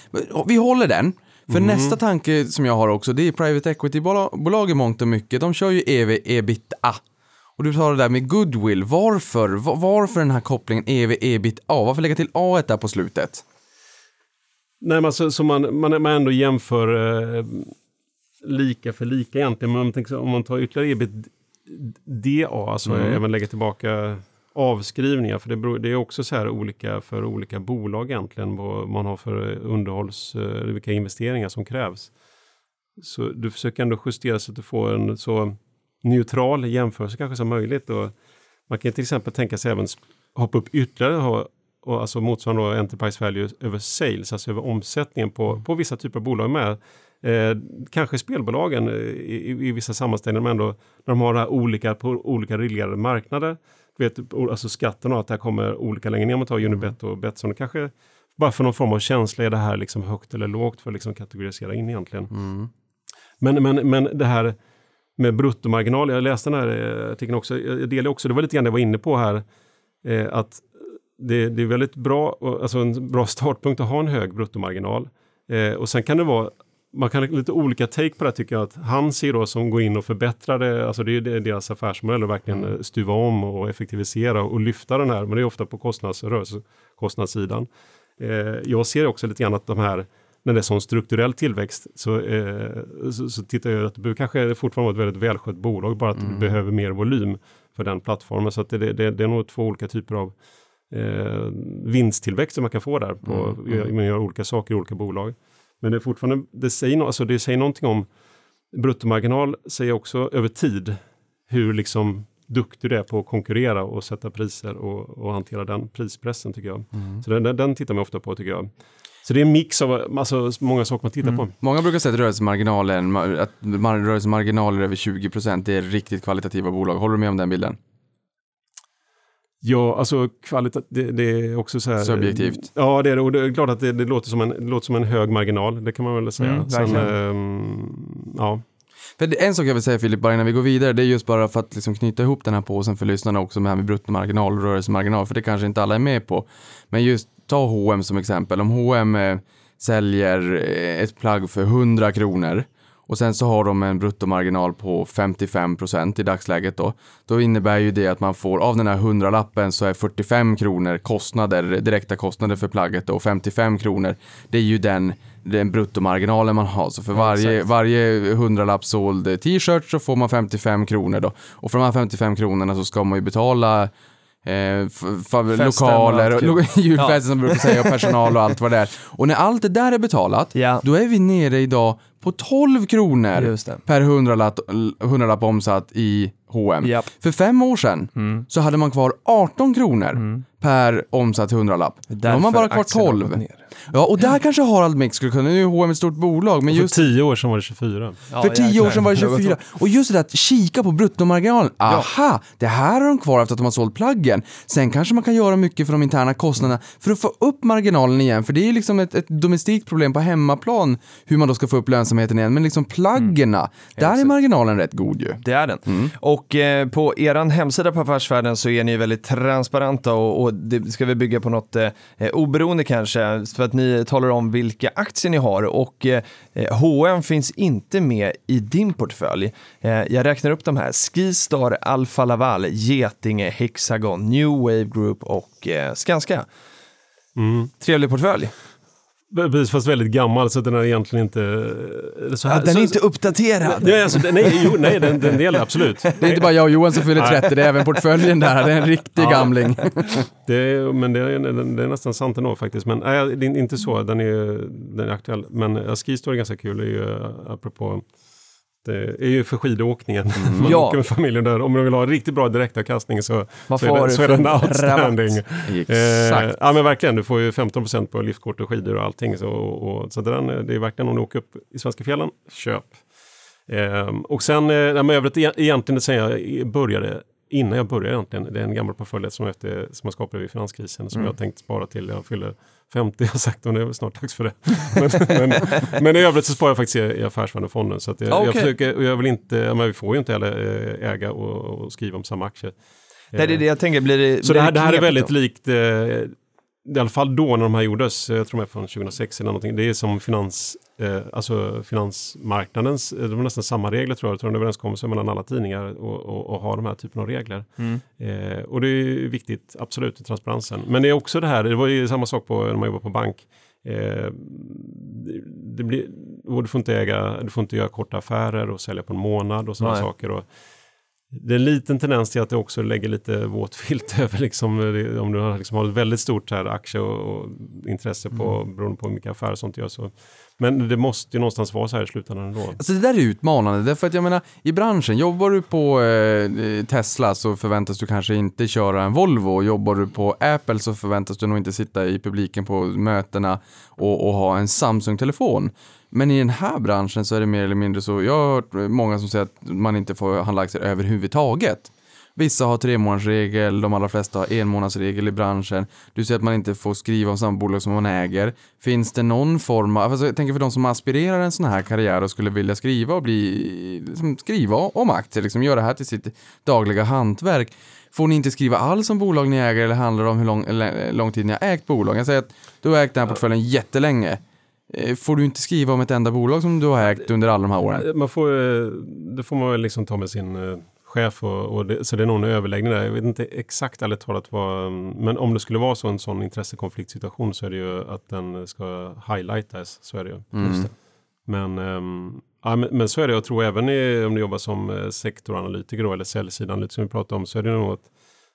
Vi håller den. För nästa tanke som jag har också, det är private equity-bolag i mångt och mycket. De kör ju EV, ebitda. Och du sa det där med goodwill. Varför? Va- Varför den här kopplingen EV, ebitda? Varför lägga till A där på slutet? Nej, men alltså, så man, man, man ändå jämför eh, lika för lika egentligen. Men om man, tänker, om man tar ytterligare ebitda, alltså Mm. även lägger tillbaka avskrivningar, för det, beror, det är också så här olika för olika bolag egentligen, vad man har för underhålls, eh, vilka investeringar som krävs. Så du försöker ändå justera så att du får en så neutral jämförelse kanske som möjligt. Och man kan till exempel tänka sig även hoppa upp ytterligare och ha och alltså motsvarande då enterprise value över sales, alltså över omsättningen på, på vissa typer av bolag med. Eh, kanske spelbolagen eh, i, i, vissa sammanställningar, men ändå när de har det här olika på olika reglerade marknader. Du vet, alltså skatten och att det här kommer olika längre ner, om man tar Unibet och Betsson, kanske bara för någon form av känsla, är det här liksom högt eller lågt för att liksom kategorisera in egentligen. Mm. Men, men, men det här med bruttomarginal, jag läste den här eh, artikeln också, jag delar också, det var lite grann det jag var inne på här, eh, att det, det, är väldigt bra, och- alltså en bra startpunkt att ha en hög bruttomarginal. Eh, och sen kan det vara, man kan ha lite olika take på det tycker jag, att han ser då som går in och förbättrar det, alltså det är deras affärsmodell, att verkligen eh, stuva om och effektivisera och lyfta den här, men det är ofta på kostnads, rörelsekostnadssidan. Eh, jag ser också lite grann att de här när det är sån strukturell tillväxt så, eh, så, så tittar jag att det kanske fortfarande vara ett väldigt välskött bolag, bara att det behöver mer volym för den plattformen. Så att det, det, det är nog två olika typer av eh, vinsttillväxt som man kan få där. På, Man gör olika saker i olika bolag. Men det är fortfarande, det säger, no, alltså det säger någonting om bruttomarginal, säger också över tid hur liksom duktig du är på att konkurrera och sätta priser och, och hantera den prispressen tycker jag. Så den, den, tittar man ofta på tycker jag. Så det är en mix av alltså, många saker man tittar på. Många brukar säga att rörelsemarginalen, ma- att mar- rörelsemarginaler över 20% det är riktigt kvalitativa bolag. Håller du med om den bilden? Ja, alltså kvalitet, det, det är också så här. Subjektivt. Ja, det är det. Och det är klart att det, det, låter, som en, det låter som en hög marginal, det kan man väl säga. Mm, Sen, ehm, ja. För det, en sak jag vill säga Filip, bara innan vi går vidare, det är just bara för att liksom knyta ihop den här påsen för lyssnarna också med här med bruttomarginal och rörelsemarginal, för det kanske inte alla är med på. Men just ta H&M som exempel, om H&M eh, säljer eh, ett plagg för 100 kronor och sen så har de en bruttomarginal på 55% i dagsläget då. Då innebär ju det att man får, av den här 100-lappen så är 45 kronor kostnader, direkta kostnader för plagget då, och 55 kronor, det är ju den, den bruttomarginalen man har. Så för varje, varje 100-lapp såld t-shirt så får man 55 kronor då. Och för de här 55 kronorna så ska man ju betala Eh, lokaler och lo- julfester som brukar säga och personal och allt vad det är. Och när allt det där är betalat, Ja. då är vi nere idag på 12 kronor per hundralapp, hundralapp omsatt i H&M. Japp. För fem år sedan så hade man kvar 18 kronor per omsatt hundralapp. Då har man bara kvar aktierna har gått 12. Ja, och där kanske Harald Mix skulle kunna, nu är H&M ett stort bolag, men För just tio år sedan var det 24. Ja, för tio jäklar. år sedan var det har gått 24. Och just det där att kika på bruttomarginalen. Aha, det här har de kvar efter att de har sålt plaggen. Sen kanske man kan göra mycket för de interna kostnaderna för att få upp marginalen igen. För det är ju liksom ett, ett domestikt problem på hemmaplan hur man då ska få upp lönsamheten igen. Men liksom plaggerna, där är marginalen rätt god ju. Det är den. Och eh, på er hemsida på Affärsvärlden så är ni väldigt transparenta och, och det ska vi bygga på något eh, oberoende kanske, för att ni talar om vilka aktier ni har och eh, H&M finns inte med i din portfölj. Eh, jag räknar upp de här, Skistar, Alfa Laval, Getinge, Hexagon, New Wave Group och eh, Skanska. Mm. Trevlig portfölj. Precis, fast väldigt gammal så den är egentligen inte... Så här, Ja, den så, är inte uppdaterad. Nej, alltså, den- nej, jo, nej den, den delen, absolut. Det är inte bara jag och Johan som fyller 30, det är även portföljen där. Det är en riktig Ja. gamling. Det är, men det är, det är nästan sant ändå faktiskt. Men nej, det är inte så, den är, den är aktuell. Men ja, Skistar är ganska kul, det är ju eh, apropå det är ju för skidåkningen. Man Ja. åker med familjen där. Om man vill ha riktigt bra direktavkastning så, Vad så, är det, så är för den outstanding. Exakt. Eh, ja men verkligen, du får ju 15% på liftkort och skidor och allting. Så, och, så den, det är verkligen om du åker upp i svenska fjällen, köp. Ehm, och sen, eh, men övrigt e- egentligen, det säger jag, började innan jag började egentligen. Det är en gammal portfölj som, jag som jag skapade vid finanskrisen som jag har tänkt spara till jag fyller 50. Jag har sagt att det är väl snart dags för det. men, men, men i övrigt så sparar jag faktiskt i, i Affärsvärlden-fonden. Så att jag, Okej. jag försöker, och jag vill inte, ja, men vi får ju inte heller eh, äga och, och skriva om samma aktier. Nej, det är det jag tänker, blir det Så blir det här, det här är väldigt då? likt, eh, i alla fall då när de här gjordes, jag tror de är från 2006 eller någonting, det är som finans, eh, alltså finansmarknadens, eh, det var nästan samma regler tror jag, tror en överenskommelse mellan alla tidningar och, och, och ha de här typen av regler. Mm. Eh, och det är viktigt, absolut, i transparensen. Men det är också det här, det var ju samma sak på, när man jobbar på bank. Eh, det, blir, du får inte äga, du får inte göra korta affärer och sälja på en månad och sådana saker. Och, det är en liten tendens till att det också lägger lite våt filt över, liksom, det- om du har, liksom, har ett väldigt stort här, aktie och, och intresse på, Mm. beroende på hur mycket affärer och sånt gör. Så. Men det måste ju någonstans vara så här i slutändan ändå. Alltså det där är utmanande, därför att jag menar, i branschen, jobbar du på eh, Tesla så förväntas du kanske inte köra en Volvo. Jobbar du på Apple så förväntas du nog inte sitta i publiken på mötena och, och ha en Samsung-telefon. Men i den här branschen så är det mer eller mindre så, jag har hört många som säger att man inte får handla aktier överhuvudtaget. Vissa har tre månadsregel, de allra flesta har en månadsregel i branschen. Du säger att man inte får skriva om samma bolag som man äger. Finns det någon form av, alltså jag tänker för de som aspirerar en sån här karriär och skulle vilja skriva och bli, liksom, skriva om aktier, liksom göra det här till sitt dagliga hantverk. Får ni inte skriva alls om bolag ni äger eller handlar det om hur lång, eller, lång tid ni har ägt bolag? Jag säger att du har ägt den här portföljen jättelänge. Eh, Får du inte skriva om ett enda bolag som du har ägt under alla de här åren? Man får, eh, det får man väl liksom ta med sin eh, chef och, och det, så det är nog en överläggning där. Jag vet inte exakt ärligt talat vad, men om det skulle vara så en sån intressekonfliktsituation så är det ju att den ska highlightas, så är det ju. Mm. Men, ehm, ja, men, men så är det, jag tror även i, om du jobbar som eh, sektoranalytiker då, eller säljsidanalytiker som vi pratade om, så är det nog att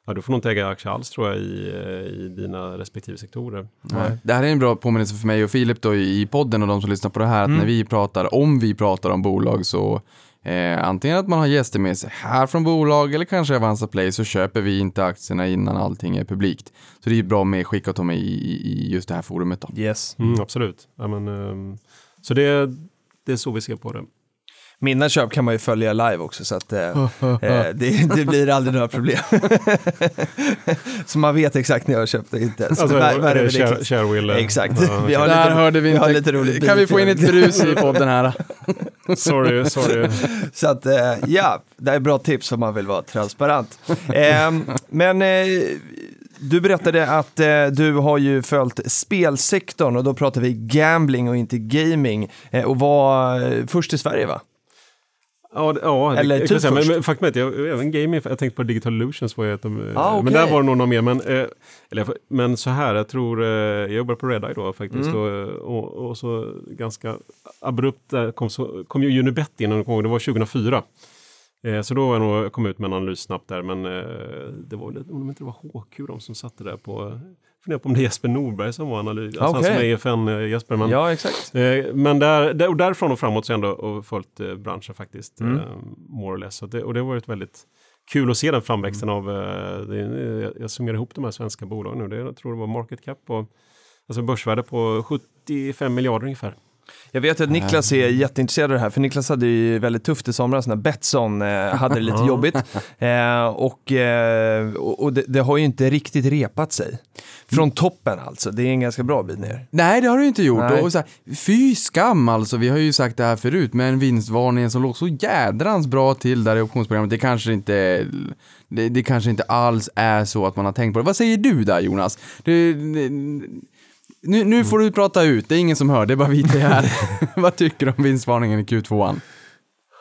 ja, du får nog inte äga aktier alls tror jag i, eh, i dina respektive sektorer. Nej. Det här är en bra påminnelse för mig och Filip då i podden och de som lyssnar på det här att när vi pratar, om vi pratar om bolag så eh, antingen att man har gäster med sig här från bolag eller kanske Avanza Play så köper vi inte aktierna innan allting är publikt. Så det är bra med skicka och ta med i, i- just det här forumet då. Yes. Mm, absolut. Ja, men, ehm, så det, det är så vi ser på det. Mina köp kan man ju följa live också så att eh, eh, det, det blir aldrig några problem. så man vet exakt när jag har köpt det inte. Så Alltså, värre eh, än share, ridiculous. Sharewille. Exakt. Ja, Vi har okej. lite- Där hörde vi vi har inte. lite roligt kan vi få in ett brus i podden här? Sorry, sorry. Så att, eh, ja, det är bra tips om man vill vara transparent. Eh, men eh, du berättade att eh, du har ju följt spelsektorn och då pratar vi gambling och inte gaming eh, och var eh, först i Sverige va? Ja, det- ja Eller typ säga, men, men faktum är att jag, även gaming, jag tänkte på Digital Illusions var ju ett av, Ah, okej. men där var det nog någon mer. Men, eh, eller, men så här, jag tror, eh, jag jobbar på Redeye då faktiskt Mm. och, och, och så ganska abrupt där kom, så, kom ju Unibet in, det var 2004. Eh, så då var jag nog, kom ut med en analys snabbt där, men eh, det var väl, om det inte var HQ de som satte där på, funderar på om det är Jesper Norberg som var analys, alltså han som är EFN eh. Men, Ja, exakt. Eh, Men där, där, och därifrån och framåt så har jag ändå och följt eh, branschen faktiskt, Mm. eh, more or less. Det, och det har varit väldigt kul att se den framväxten av, eh, det, jag, jag summerar ihop de här svenska bolagen nu, det, jag tror det var market cap på, alltså börsvärde på 75 miljarder ungefär. Jag vet att Niklas är jätteintresserad av det här, för Niklas hade ju väldigt tufft i somras när Betsson eh, hade det lite jobbigt. Eh, och eh, och och det, det har ju inte riktigt repat sig. Från toppen alltså, det är en ganska bra bit ner. Nej, det har du inte gjort. Nej. Och så här, fy skam alltså, vi har ju sagt det här förut, med en vinstvarning som låg så jädrans bra till där i optionsprogrammet. Det kanske inte, det, det kanske inte alls är så att man har tänkt på det. Vad säger du där Jonas? Det, det, nu, nu får du prata ut, det är ingen som hör, det är bara vi tre här. Vad tycker du om vinstvarningen i Q2?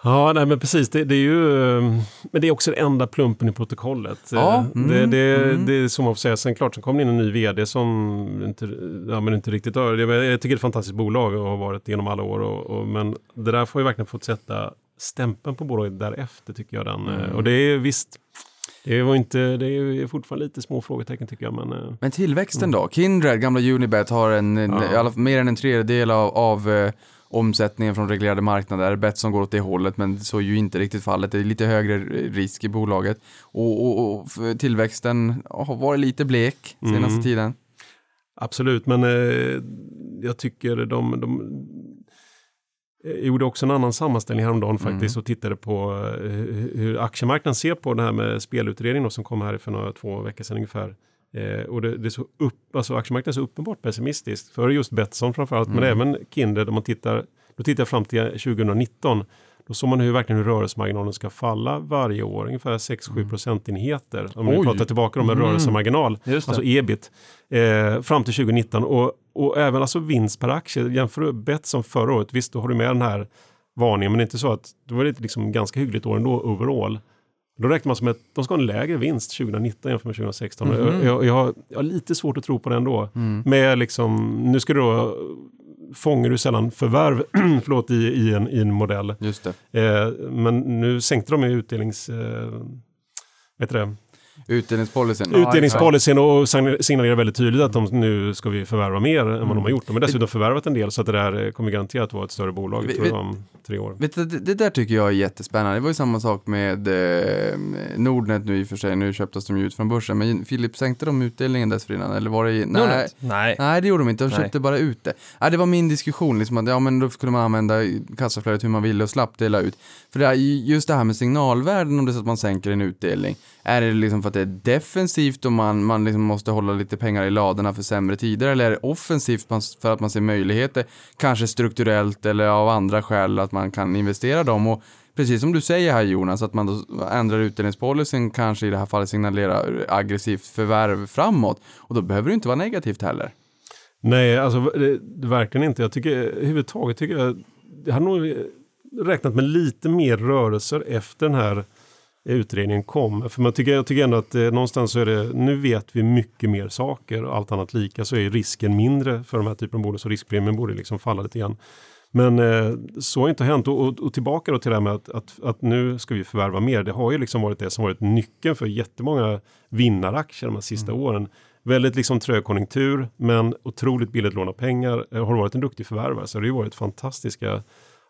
Ja, nej men precis. Det, det är ju, eh, men det är också den enda plumpen i protokollet. Ja, Eh, mm, det, det, mm. det är som man får säga. Sen klart, så kom det in en ny vd som inte, ja, men inte riktigt har. Jag, jag tycker det är ett fantastiskt bolag och har varit genom alla år. Och, och, men det där får ju verkligen fått sätta stämpeln på bolaget därefter tycker jag. Den. Mm. Eh, Och det är visst, det var inte, det är fortfarande lite små frågetecken tycker jag. Men, eh, Men tillväxten då? Kindred, gamla Unibet, har en, Ja. alla, mer än en tredjedel av, av eh, omsättningen från reglerade marknader. Betsson går åt det hållet, men så är ju inte riktigt fallet. Det är lite högre risk i bolaget. Och, och, och tillväxten har varit lite blek senaste Mm. tiden. Absolut, men eh, jag tycker de, de jag gjorde också en annan sammanställning häromdagen faktiskt och tittade på eh, hur aktiemarknaden ser på det här med spelutredningen då, som kom här för några två veckor sedan ungefär. Eh, och det, det är så upp, alltså aktiemarknaden är så uppenbart pessimistisk för just Betsson framförallt, men även Kindred om man tittar, då tittar jag fram till 2019, då såg man hur verkligen hur rörelsemarginalen ska falla varje år, ungefär 6-7 procentenheter. Om vi Oj. pratar tillbaka om en Mm. rörelsemarginal, alltså ebit, eh, fram till 2019. Och, och även alltså vinst per aktie, jämför du Betsson förra året, visst då har du med den här varningen, men det är inte så att det var ett liksom ganska hyggligt år ändå overall. Då räknar man som att de ska ha en lägre vinst 2019 jämfört med 2016. Mhm. Jag, jag, jag, har, jag har lite svårt att tro på det ändå. Med liksom, nu ska du då, fångar du sällan förvärv förlåt, i, i, en, i en modell. Just det. Eh, men nu sänkte de ju utdelnings... Eh, vet du det? Utdelningspolicyn. Utdelningspolicyn och sign- signalerar väldigt tydligt att de nu ska vi förvärva mer än vad de har gjort. De har dessutom förvärvat en del så att det där kommer garanterat vara ett större bolag, Vi- tror vi- om tre år. Vet du, det, det där tycker jag är jättespännande. Det var ju samma sak med eh, Nordnet nu i och för sig. Nu köptes de ju ut från börsen. Men Filip, sänkte de utdelningen dessförinnan? Eller var det i, nej? Nej. nej, det gjorde de inte. De Nej. köpte bara ut det. Nej, det var min diskussion. Liksom att, ja, men då skulle man använda kassaflödet hur man ville och slapp dela ut. För det är ju just det här med signalvärden om det är så att man sänker en utdelning. Är det liksom för att det är defensivt och man, man liksom måste hålla lite pengar i ladorna för sämre tider? Eller är det offensivt för att man ser möjligheter, kanske strukturellt eller av andra skäl att man kan investera dem? Och precis som du säger här Jonas, att man då ändrar utdelningspolicyn, kanske i det här fallet signalerar aggressivt förvärv framåt. Och då behöver det inte vara negativt heller. Nej, alltså det, verkligen inte. Jag tycker överhuvudtaget tycker jag, jag har nog räknat med lite mer rörelser efter den här utredningen kom. För man tycker, jag tycker ändå att eh, någonstans så är det, nu vet vi mycket mer saker och allt annat lika så är risken mindre för de här typen av bolag så riskpremien borde liksom falla lite grann. Men eh, så har inte hänt och, och, och tillbaka då till det här med att, att, att nu ska vi förvärva mer. Det har ju liksom varit det som varit nyckeln för jättemånga vinnaraktier de här sista åren. Väldigt liksom trög konjunktur men otroligt billigt låna pengar. Eh, Har du varit en duktig förvärvare så har det ju varit fantastiska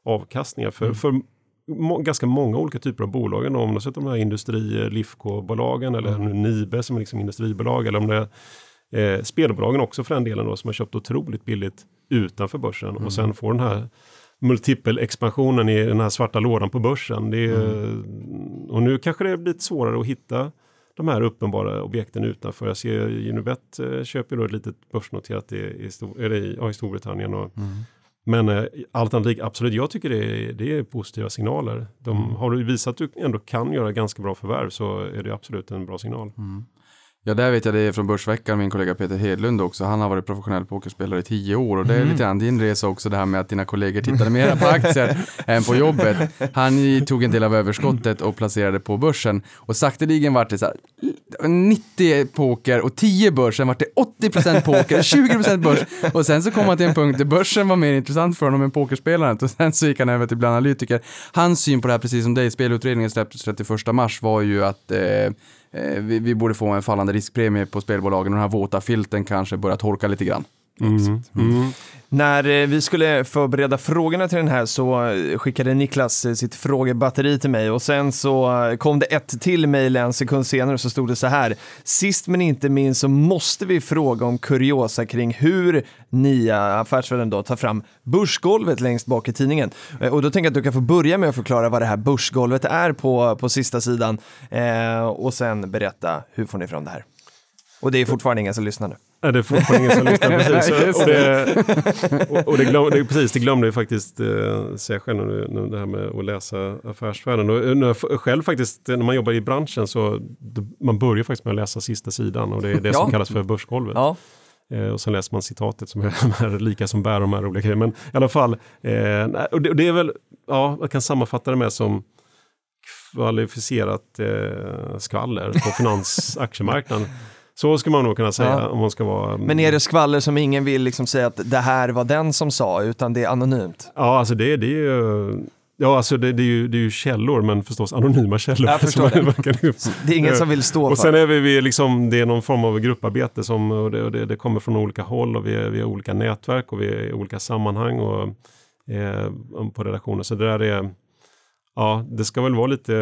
avkastningar för, för må, ganska många olika typer av bolag. Om du har sett de här industri Lifco-bolagen eller nu Nibe som är liksom industribolag eller om det är eh, spelbolagen också för den delen då som har köpt otroligt billigt utanför börsen och sen får den här multipelexpansionen i den här svarta lådan på börsen. Det är, Och nu kanske det blir lite svårare att hitta de här uppenbara objekten utanför. Jag ser Unibet eh, köper då ett litet börsnoterat i, i, Stor, eller i, ja, i Storbritannien. Och, Men eh, lika, absolut, jag tycker det är, det är positiva signaler. De, Har du visat att du ändå kan göra ganska bra förvärv så är det absolut en bra signal. Ja, där vet jag det är från Börsveckan, min kollega Peter Hedlund också. Han har varit professionell pokerspelare i tio år och det är lite grann din resa också det här med att dina kollegor tittade mer på aktier än på jobbet. Han tog en del av överskottet och placerade på börsen och sakteligen vart det så här 90 poker och 10 börs, sen vart det 80% poker och 20% börs och sen så kom han till en punkt där börsen var mer intressant för honom än pokerspelandet och sen så gick han över till bland analytiker. Hans syn på det här, precis som dig, spelutredningen släpptes 31 mars var ju att eh, Eh, vi, vi borde få en fallande riskpremie på spelbolagen och den här våta filten kanske börjar torka lite grann. Mm. Mm. När eh, vi skulle förbereda frågorna till den här så skickade Niklas eh, sitt frågebatteri till mig och sen så eh, kom det ett till mejl en sekund senare så stod det så här. Sist men inte minst så måste vi fråga om kuriosa kring hur nya Affärsvärlden då tar fram börsgolvet längst bak i tidningen. Och då tänker jag att du kan få börja med att förklara vad det här börsgolvet är på, på sista sidan eh, och sen berätta hur får ni fram det här. Och det är fortfarande ingen som lyssnar nu. Nej, det är fortfarande ingen som lyssnar precis. Och det, och, och det, glöm, det, precis, det glömde jag faktiskt eh, säga själv nu, nu, det här med att läsa Affärsvärlden. Och, eh, när jag själv faktiskt, när man jobbar i branschen så man börjar faktiskt med att läsa sista sidan och det är det som Ja. kallas för börsgolvet. Ja, Eh, och sen läser man citatet som är, lika som bär de här olika grejerna. Men i alla fall, eh, och det, det är väl, ja, jag kan sammanfatta det med som kvalificerat eh, skvaller på finans aktiemarknaden. Så ska man nog kunna säga Ja. om man ska vara... men är det skvaller som ingen vill liksom säga att det här var den som sa, utan det är anonymt? Ja, alltså det, det är ju... Ja, alltså det, det, är ju, det är ju källor, men förstås anonyma källor. Jag förstår det. kan- Det är ingen som vill stå Och för sen är vi, vi liksom, det är någon form av grupparbete som, och det, och det, det kommer från olika håll och vi är, vi är olika nätverk och vi är i olika sammanhang och eh, på redaktioner. Så det där är, ja, det ska väl vara lite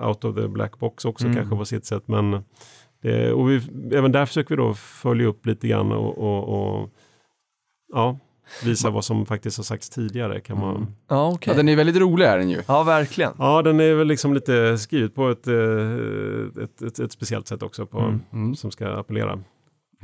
eh, out of the black box också Mm. kanske på sitt sätt. Men det, och vi, även där försöker vi då följa upp lite grann och, och, och ja, visa vad som faktiskt har sagts tidigare. Kan man, Mm. Ja, okej. Ja, den är väldigt rolig är den ju. Ja, verkligen. Ja, den är väl liksom lite skrivet på ett, eh, ett, ett, ett speciellt sätt också på, Mm. som ska appellera.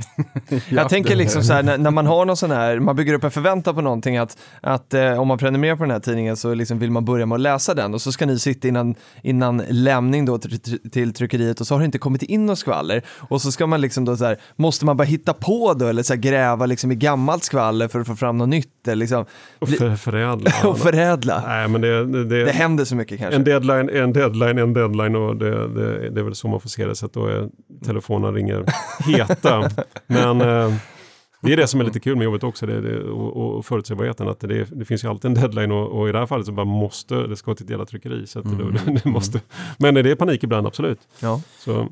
Jag tänker liksom så här, när, när man har någon sån här, man bygger upp en förväntan på någonting att, att eh, om man prenumererar på den här tidningen så liksom vill man börja med att läsa den och så ska ni sitta innan, innan lämning då till, till tryckeriet och så har det inte kommit in något skvaller. Och så ska man liksom då så här, måste man bara hitta på då eller så här, gräva liksom i gammalt skvaller för att få fram något nytt eller liksom, Och för, förädla. och förädla. Nej, men det, det, det, Det händer så mycket kanske. en deadline är en deadline, en deadline och det, det, det är väl så man får se det. Så att då är telefonen ringer heta. Men eh, det är det som är lite kul med jobbet också, det, det, och, och förutsägbarheten. Att det, det finns ju alltid en deadline och, och i det här fallet så bara måste, det ska till ett jävla tryckeri. Så att det, det, måste. Men det är panik ibland, absolut. Ja. Så,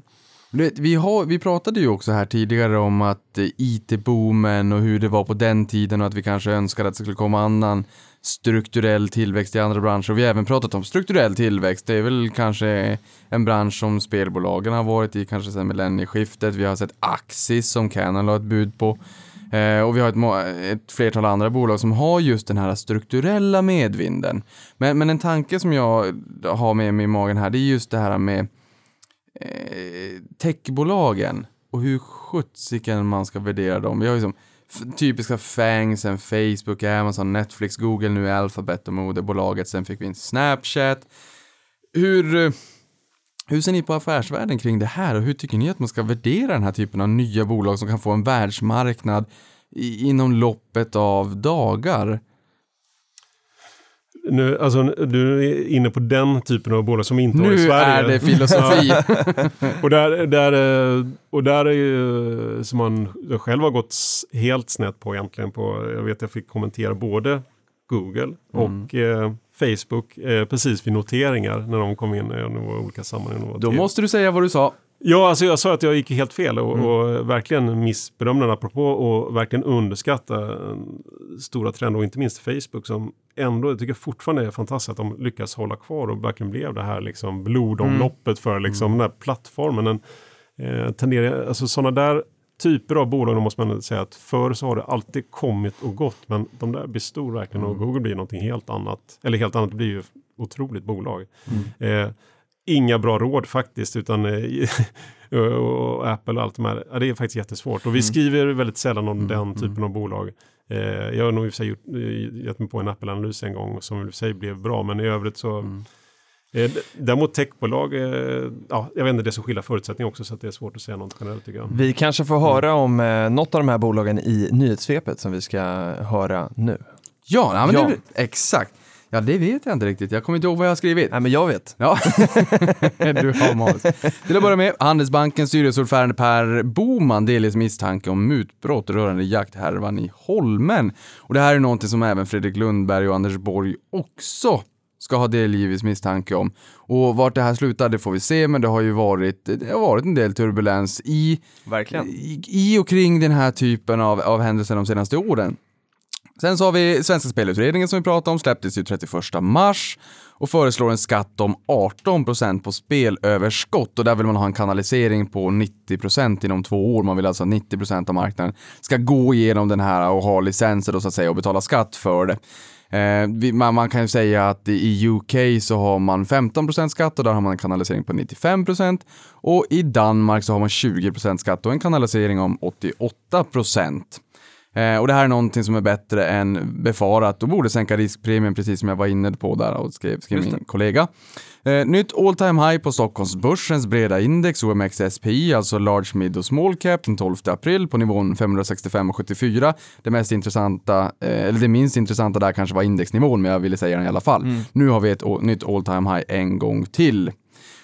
vet, vi, har, vi pratade ju också här tidigare om att eh, IT-boomen och hur det var på den tiden och att vi kanske önskade att det skulle komma annan strukturell tillväxt i andra branscher. Och vi har även pratat om strukturell tillväxt. Det är väl kanske en bransch som spelbolagen har varit i kanske sedan millennieskiftet. Vi har sett Axis som Canon la ett bud på. Eh, och vi har ett, ett flertal andra bolag som har just den här strukturella medvinden. Men, men en tanke som jag har med mig i magen här, det är just det här med eh, techbolagen och hur sjuttsiken man ska värdera dem. Vi har ju som typiska FANG, sen Facebook, Amazon, Netflix, Google, nu är Alphabet och moderbolaget, sen fick vi in Snapchat. Hur, eh, hur ser ni på affärsvärlden kring det här och hur tycker ni att man ska värdera den här typen av nya bolag som kan få en världsmarknad i, inom loppet av dagar? Nu, alltså, du är inne på den typen av bolag som inte har i Nu Sverige. är det filosofi. Och där, där, eh, och där är ju som man själv har gått helt snett på egentligen. På, jag vet jag fick kommentera både Google och eh, Facebook eh, precis vid noteringar när de kom in i några olika sammanhang. Var Då måste du säga vad du sa. Ja, alltså jag sa att jag gick helt fel och, och verkligen missbedömde den apropå och verkligen underskatta en stora trender och inte minst Facebook som ändå, jag tycker fortfarande är fantastiskt att de lyckas hålla kvar och verkligen blev det här liksom blodomloppet för liksom den här plattformen. Den, eh, tenderar, alltså sådana där typer av bolag, då måste man säga att förr så har det alltid kommit och gått, men de där blir stor verkligen och Google blir någonting helt annat. Eller helt annat, det blir ju otroligt bolag. Eh, inga bra råd faktiskt, utan eh, och Apple och allt de här, ja, det är faktiskt jättesvårt. Och vi skriver väldigt sällan om den typen av bolag. Eh, jag har nog i och för sig gjort, eh, gett mig på en Apple-analys en gång som i och för sig blev bra, men i övrigt så Eh, d- Däremot techbolag, eh, ja, jag vet inte, det är så skilda förutsättningar också så att det är svårt att säga något generellt tycker jag. Vi kanske får höra om eh, något av de här bolagen i nyhetssvepet som vi ska höra nu. Ja, Ja. Det, exakt. Ja, det vet jag inte riktigt. Jag kommer inte ihåg vad jag har skrivit. Nej, men jag vet. Ja, du har manus. Till att börja med, Handelsbankens styrelseordförande Per Boman delges misstanke om mutbrott rörande jakthärvan i Holmen. Och det här är någonting som även Fredrik Lundberg och Anders Borg också ska ha delgivits misstanke om. Och vart det här slutar, det får vi se, men det har ju varit, det har varit en del turbulens i, Verkligen. i, i och kring den här typen av, av händelser de senaste åren. Sen så har vi Svenska Spelutredningen som vi pratade om, släpptes ju 31 mars och föreslår en skatt om 18 procent på spelöverskott och där vill man ha en kanalisering på 90 procent inom två år. Man vill alltså att 90 procent av marknaden ska gå igenom den här och ha licenser då så att säga och betala skatt för det. Eh, man, man kan ju säga att i UK så har man 15% skatt och där har man en kanalisering på 95% och i Danmark så har man 20% skatt och en kanalisering om 88 procent och det här är någonting som är bättre än befarat och borde sänka riskpremien precis som jag var inne på där och skrev, skrev min kollega. Eh, nytt all time high på Stockholmsbörsens breda index OMXSPI, alltså large mid och small cap den 12 april på nivån 565,74. Det mest intressanta, eh, eller det minst intressanta där kanske var indexnivån, men jag ville säga den i alla fall. Nu har vi ett nytt all time high en gång till.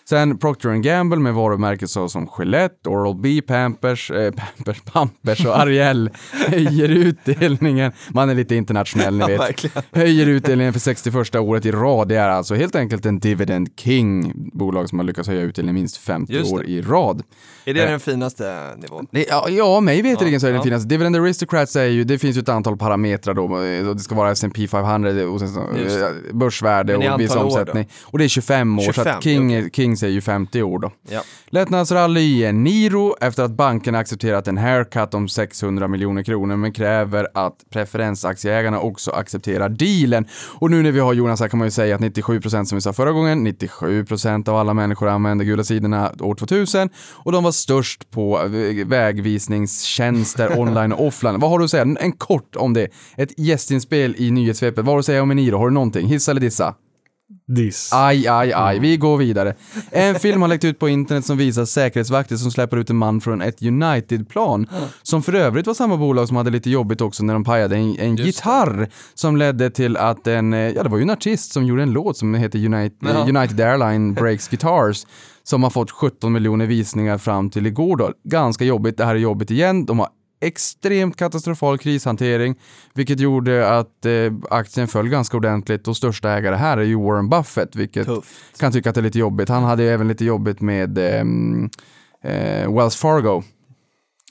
Sen Procter Gamble med varumärken så som Gillette, Oral-B, Pampers, eh, Pampers, Pampers och Ariel höjer utdelningen. Man är lite internationell, ni vet. verkligen. höjer utdelningen för 61 året i rad. Det är alltså helt enkelt en dividend king, bolag som har lyckats höja utdelningen minst 50 Just det. år i rad. Är det Eh. den finaste nivån? Det, ja, ja, mig veterligen så är det den ja. finaste. Dividend Aristocrats är ju, det finns ju ett antal parametrar då. eh, Det ska vara S&P 500 och sen så, eh, börsvärde och viss år då? omsättning. Och det är 25 år, så 25, att King, är- King säger ju 50 år då. Ja. Lättnadsrally i Eniro efter att banken accepterat en haircut om 600 miljoner kronor men kräver att preferensaktieägarna också accepterar dealen. Och nu när vi har Jonas här kan man ju säga att 97% som vi sa förra gången, 97% av alla människor använder gula sidorna år 2000 och de var störst på eh, vägvisningstjänster online och offline. Vad har du att säga? En, en kort om det. Ett gästinspel i nyhetssvepet. Vad har du att säga om Eniro? Har du någonting? Hissa eller dissa? Diss. Aj, aj, aj. Vi går vidare. En film har läckt ut på internet som visar säkerhetsvakter som släpper ut en man från ett United-plan. Som för övrigt var samma bolag som hade lite jobbigt också när de pajade en, en gitarr. Som ledde till att en, eh, ja det var ju en artist som gjorde en låt som heter United, Ja. United Airline Breaks Guitars. Som har fått 17 miljoner visningar fram till igår då. Ganska jobbigt, det här är jobbigt igen. De har extremt katastrofal krishantering, vilket gjorde att eh, aktien föll ganska ordentligt och största ägare här är ju Warren Buffett, vilket Tufft. kan tycka att det är lite jobbigt. Han hade ju även lite jobbigt med ehm, eh, Wells Fargo.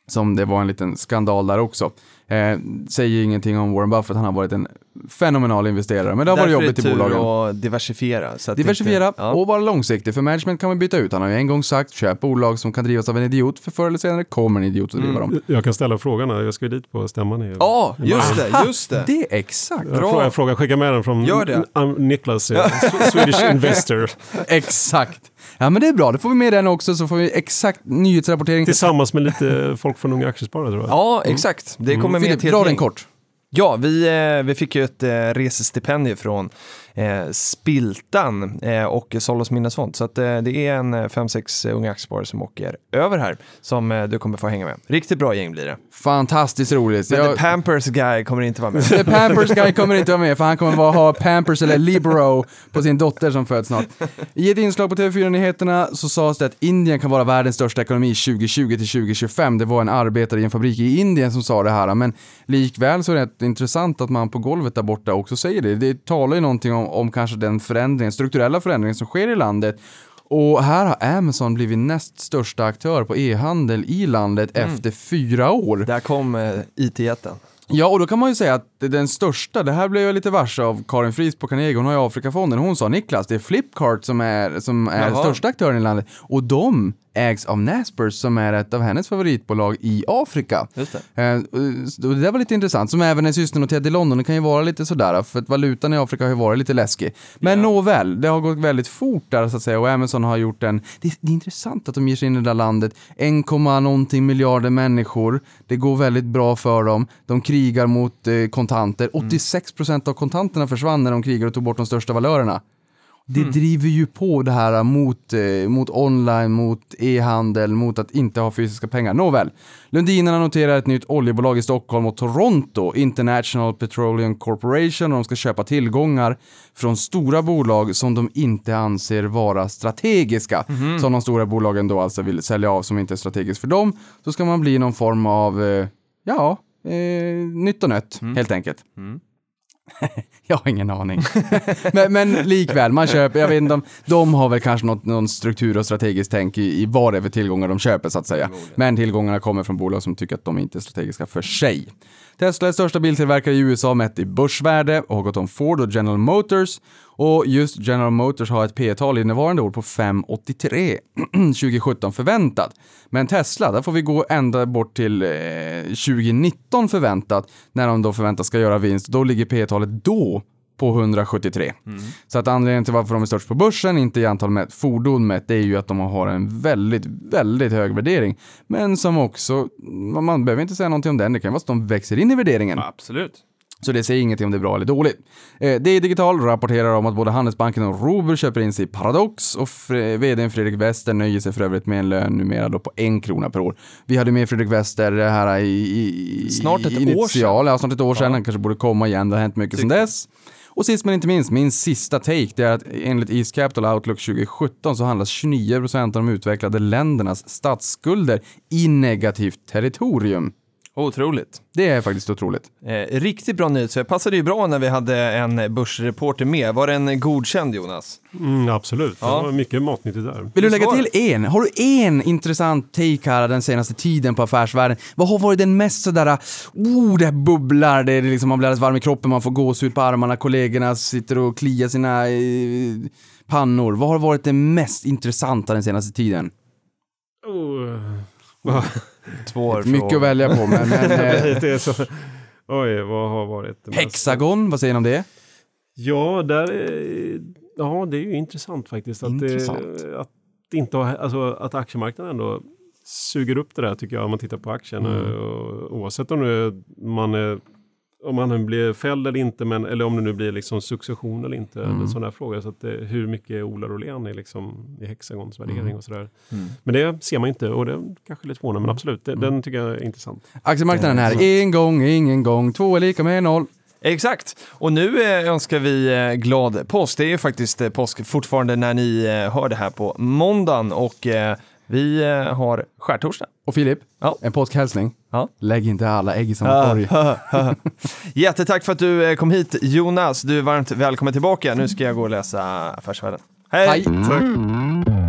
Som det var en liten skandal där också. Eh, säger ingenting om Warren Buffett, han har varit en fenomenal investerare. Men det har varit Därför är jobbigt det i tur bolagen. att diversifiera. Så att Diversifiera inte, ja. och vara långsiktig, för management kan man byta ut. Han har ju en gång sagt, köp bolag som kan drivas av en idiot, för förr eller senare kommer en idiot att driva dem. Jag kan ställa frågan, jag ska ju dit på stämman. i- Ja, just det, just det. Det är exakt. Jag frågar, jag frågar, skicka med den från Gör det. N- Niklas, eh, Sw- Swedish Investor. Exakt. Ja men det är bra, då får vi med den också så får vi exakt nyhetsrapportering. Tillsammans med lite folk från Unga Aktiesparare tror jag. Ja, exakt. Det kommer med Filip, dra den kort. Ja, vi, eh, vi fick ju ett eh, resestipendium från eh, Spiltan eh, och Solos minnesfond. Så att, eh, det är en 5-6 unga aktiesparare som åker över här som eh, du kommer få hänga med. Riktigt bra gäng blir det. Fantastiskt roligt. Men Jag- The Pampers guy kommer inte vara med. The Pampers guy kommer inte vara med för han kommer bara ha Pampers eller Libero på sin dotter som föds snart. I ett inslag på TV4-nyheterna så sades det att Indien kan vara världens största ekonomi 2020 till 2025. Det var en arbetare i en fabrik i Indien som sa det här, men likväl så är det intressant att man på golvet där borta också säger det. Det talar ju någonting om, om kanske den förändringen, strukturella förändringen som sker i landet. Och här har Amazon blivit näst största aktör på e-handel i landet efter fyra år. Där kom eh, IT-jätten. Ja, och då kan man ju säga att det- den största, det här blev jag lite varse av Karin Fries på Carnegie, hon har ju Afrikafonden, hon sa Niklas, det är Flipkart som är, som är Jaha. största aktören i landet. Och de ägs av Naspers som är ett av hennes favoritbolag i Afrika. Just det. Eh, och det där var lite intressant, som även är systernoterad i London, det kan ju vara lite sådär, för att valutan i Afrika har ju varit lite läskig. Men nåväl, det har gått väldigt fort där så att säga. Och Amazon har gjort en, det, det är intressant att de ger sig in i det där landet, 1, någonting miljarder människor, det går väldigt bra för dem, de krigar mot eh, kontanter, 86% av kontanterna försvann när de krigade och tog bort de största valörerna. Det driver ju på det här mot, eh, mot online, mot e-handel, mot att inte ha fysiska pengar. Nåväl, Lundinerna noterar ett nytt oljebolag i Stockholm och Toronto, International Petroleum Corporation, och de ska köpa tillgångar från stora bolag som de inte anser vara strategiska. Som de stora bolagen då alltså vill sälja av som inte är strategiskt för dem. Så ska man bli någon form av, eh, ja, eh, nytt och nött, helt enkelt. Jag har ingen aning. men, men likväl, man köper, jag vet inte, de, de har väl kanske något, någon struktur och strategiskt tänk i, i vad det är för tillgångar de köper så att säga. Men tillgångarna kommer från bolag som tycker att de inte är strategiska för sig. Tesla är största biltillverkare i USA mätt i börsvärde och har gått om Ford och General Motors. Och just General Motors har ett P-tal innevarande år på 5,83 2017 förväntat. Men Tesla, där får vi gå ända bort till eh, 2019 förväntat när de då förväntas ska göra vinst. Då ligger P-talet då på 173. Så att anledningen till varför de är störst på börsen, inte i antal mätt, fordon mätt, det är ju att de har en väldigt, väldigt hög värdering. Men som också, man behöver inte säga någonting om den, det kan vara så att de växer in i värderingen. Absolut. Så det säger ingenting om det är bra eller dåligt. Eh, det är Digital rapporterar om att både Handelsbanken och Robur köper in sig i Paradox och Fre- vdn Fredrik Wester nöjer sig för övrigt med en lön numera då på en krona per år. Vi hade med Fredrik Wester här i, i, Snart ett år initial, Ja, snart ett år sedan. Han kanske borde komma igen, det har hänt mycket sedan dess. Och sist men inte minst, min sista take, det är att enligt East Capital Outlook 2017 så handlas 29% av de utvecklade ländernas statsskulder i negativt territorium. Otroligt. Det är faktiskt otroligt. Eh, riktigt bra nyhet, så det passade ju bra när vi hade en börsreporter med. Var den godkänd Jonas? Mm, absolut, Ja. det var mycket matnyttigt där. Vill du lägga till en? Har du en intressant take här den senaste tiden på affärsvärlden? Vad har varit den mest sådär, oh det bubblar, det är liksom, man blir alldeles varm i kroppen, man får gåshud på armarna, kollegorna sitter och kliar sina eh, pannor. Vad har varit det mest intressanta den senaste tiden? Oh. Två Mycket att välja på, men, men eh, det är så... Oj, vad har varit? Hexagon, vad säger ni om det? Ja, där är... ja, det är ju intressant faktiskt. Att, Intressant. Det, att, inte alltså, att aktiemarknaden ändå suger upp det där tycker jag om man tittar på aktien. Mm. Och, oavsett om, man är, om man nu blir fälld eller inte, men, eller om det nu blir liksom succession eller inte. Mm. Eller sådana frågor. Så att det, hur mycket är Ola Rolén i, liksom, i Hexagons värdering Mm. och sådär. Men det ser man inte och det är kanske lite förvånande, men absolut, det, den tycker jag är intressant. Aktiemarknaden här, en gång, ingen gång, två är lika med noll. Exakt. Och nu eh, önskar vi eh, glad påsk. Det är ju faktiskt eh, påsk fortfarande när ni hör det här på måndagen och eh, vi eh, har skärtorsdag. Och Filip, Ja. en påskhälsning. Ja. Lägg inte alla ägg i samma korg. Jättetack för att du eh, kom hit Jonas. Du är varmt välkommen tillbaka. Nu ska jag gå och läsa Affärsvärlden. Hej! Hej. Tack.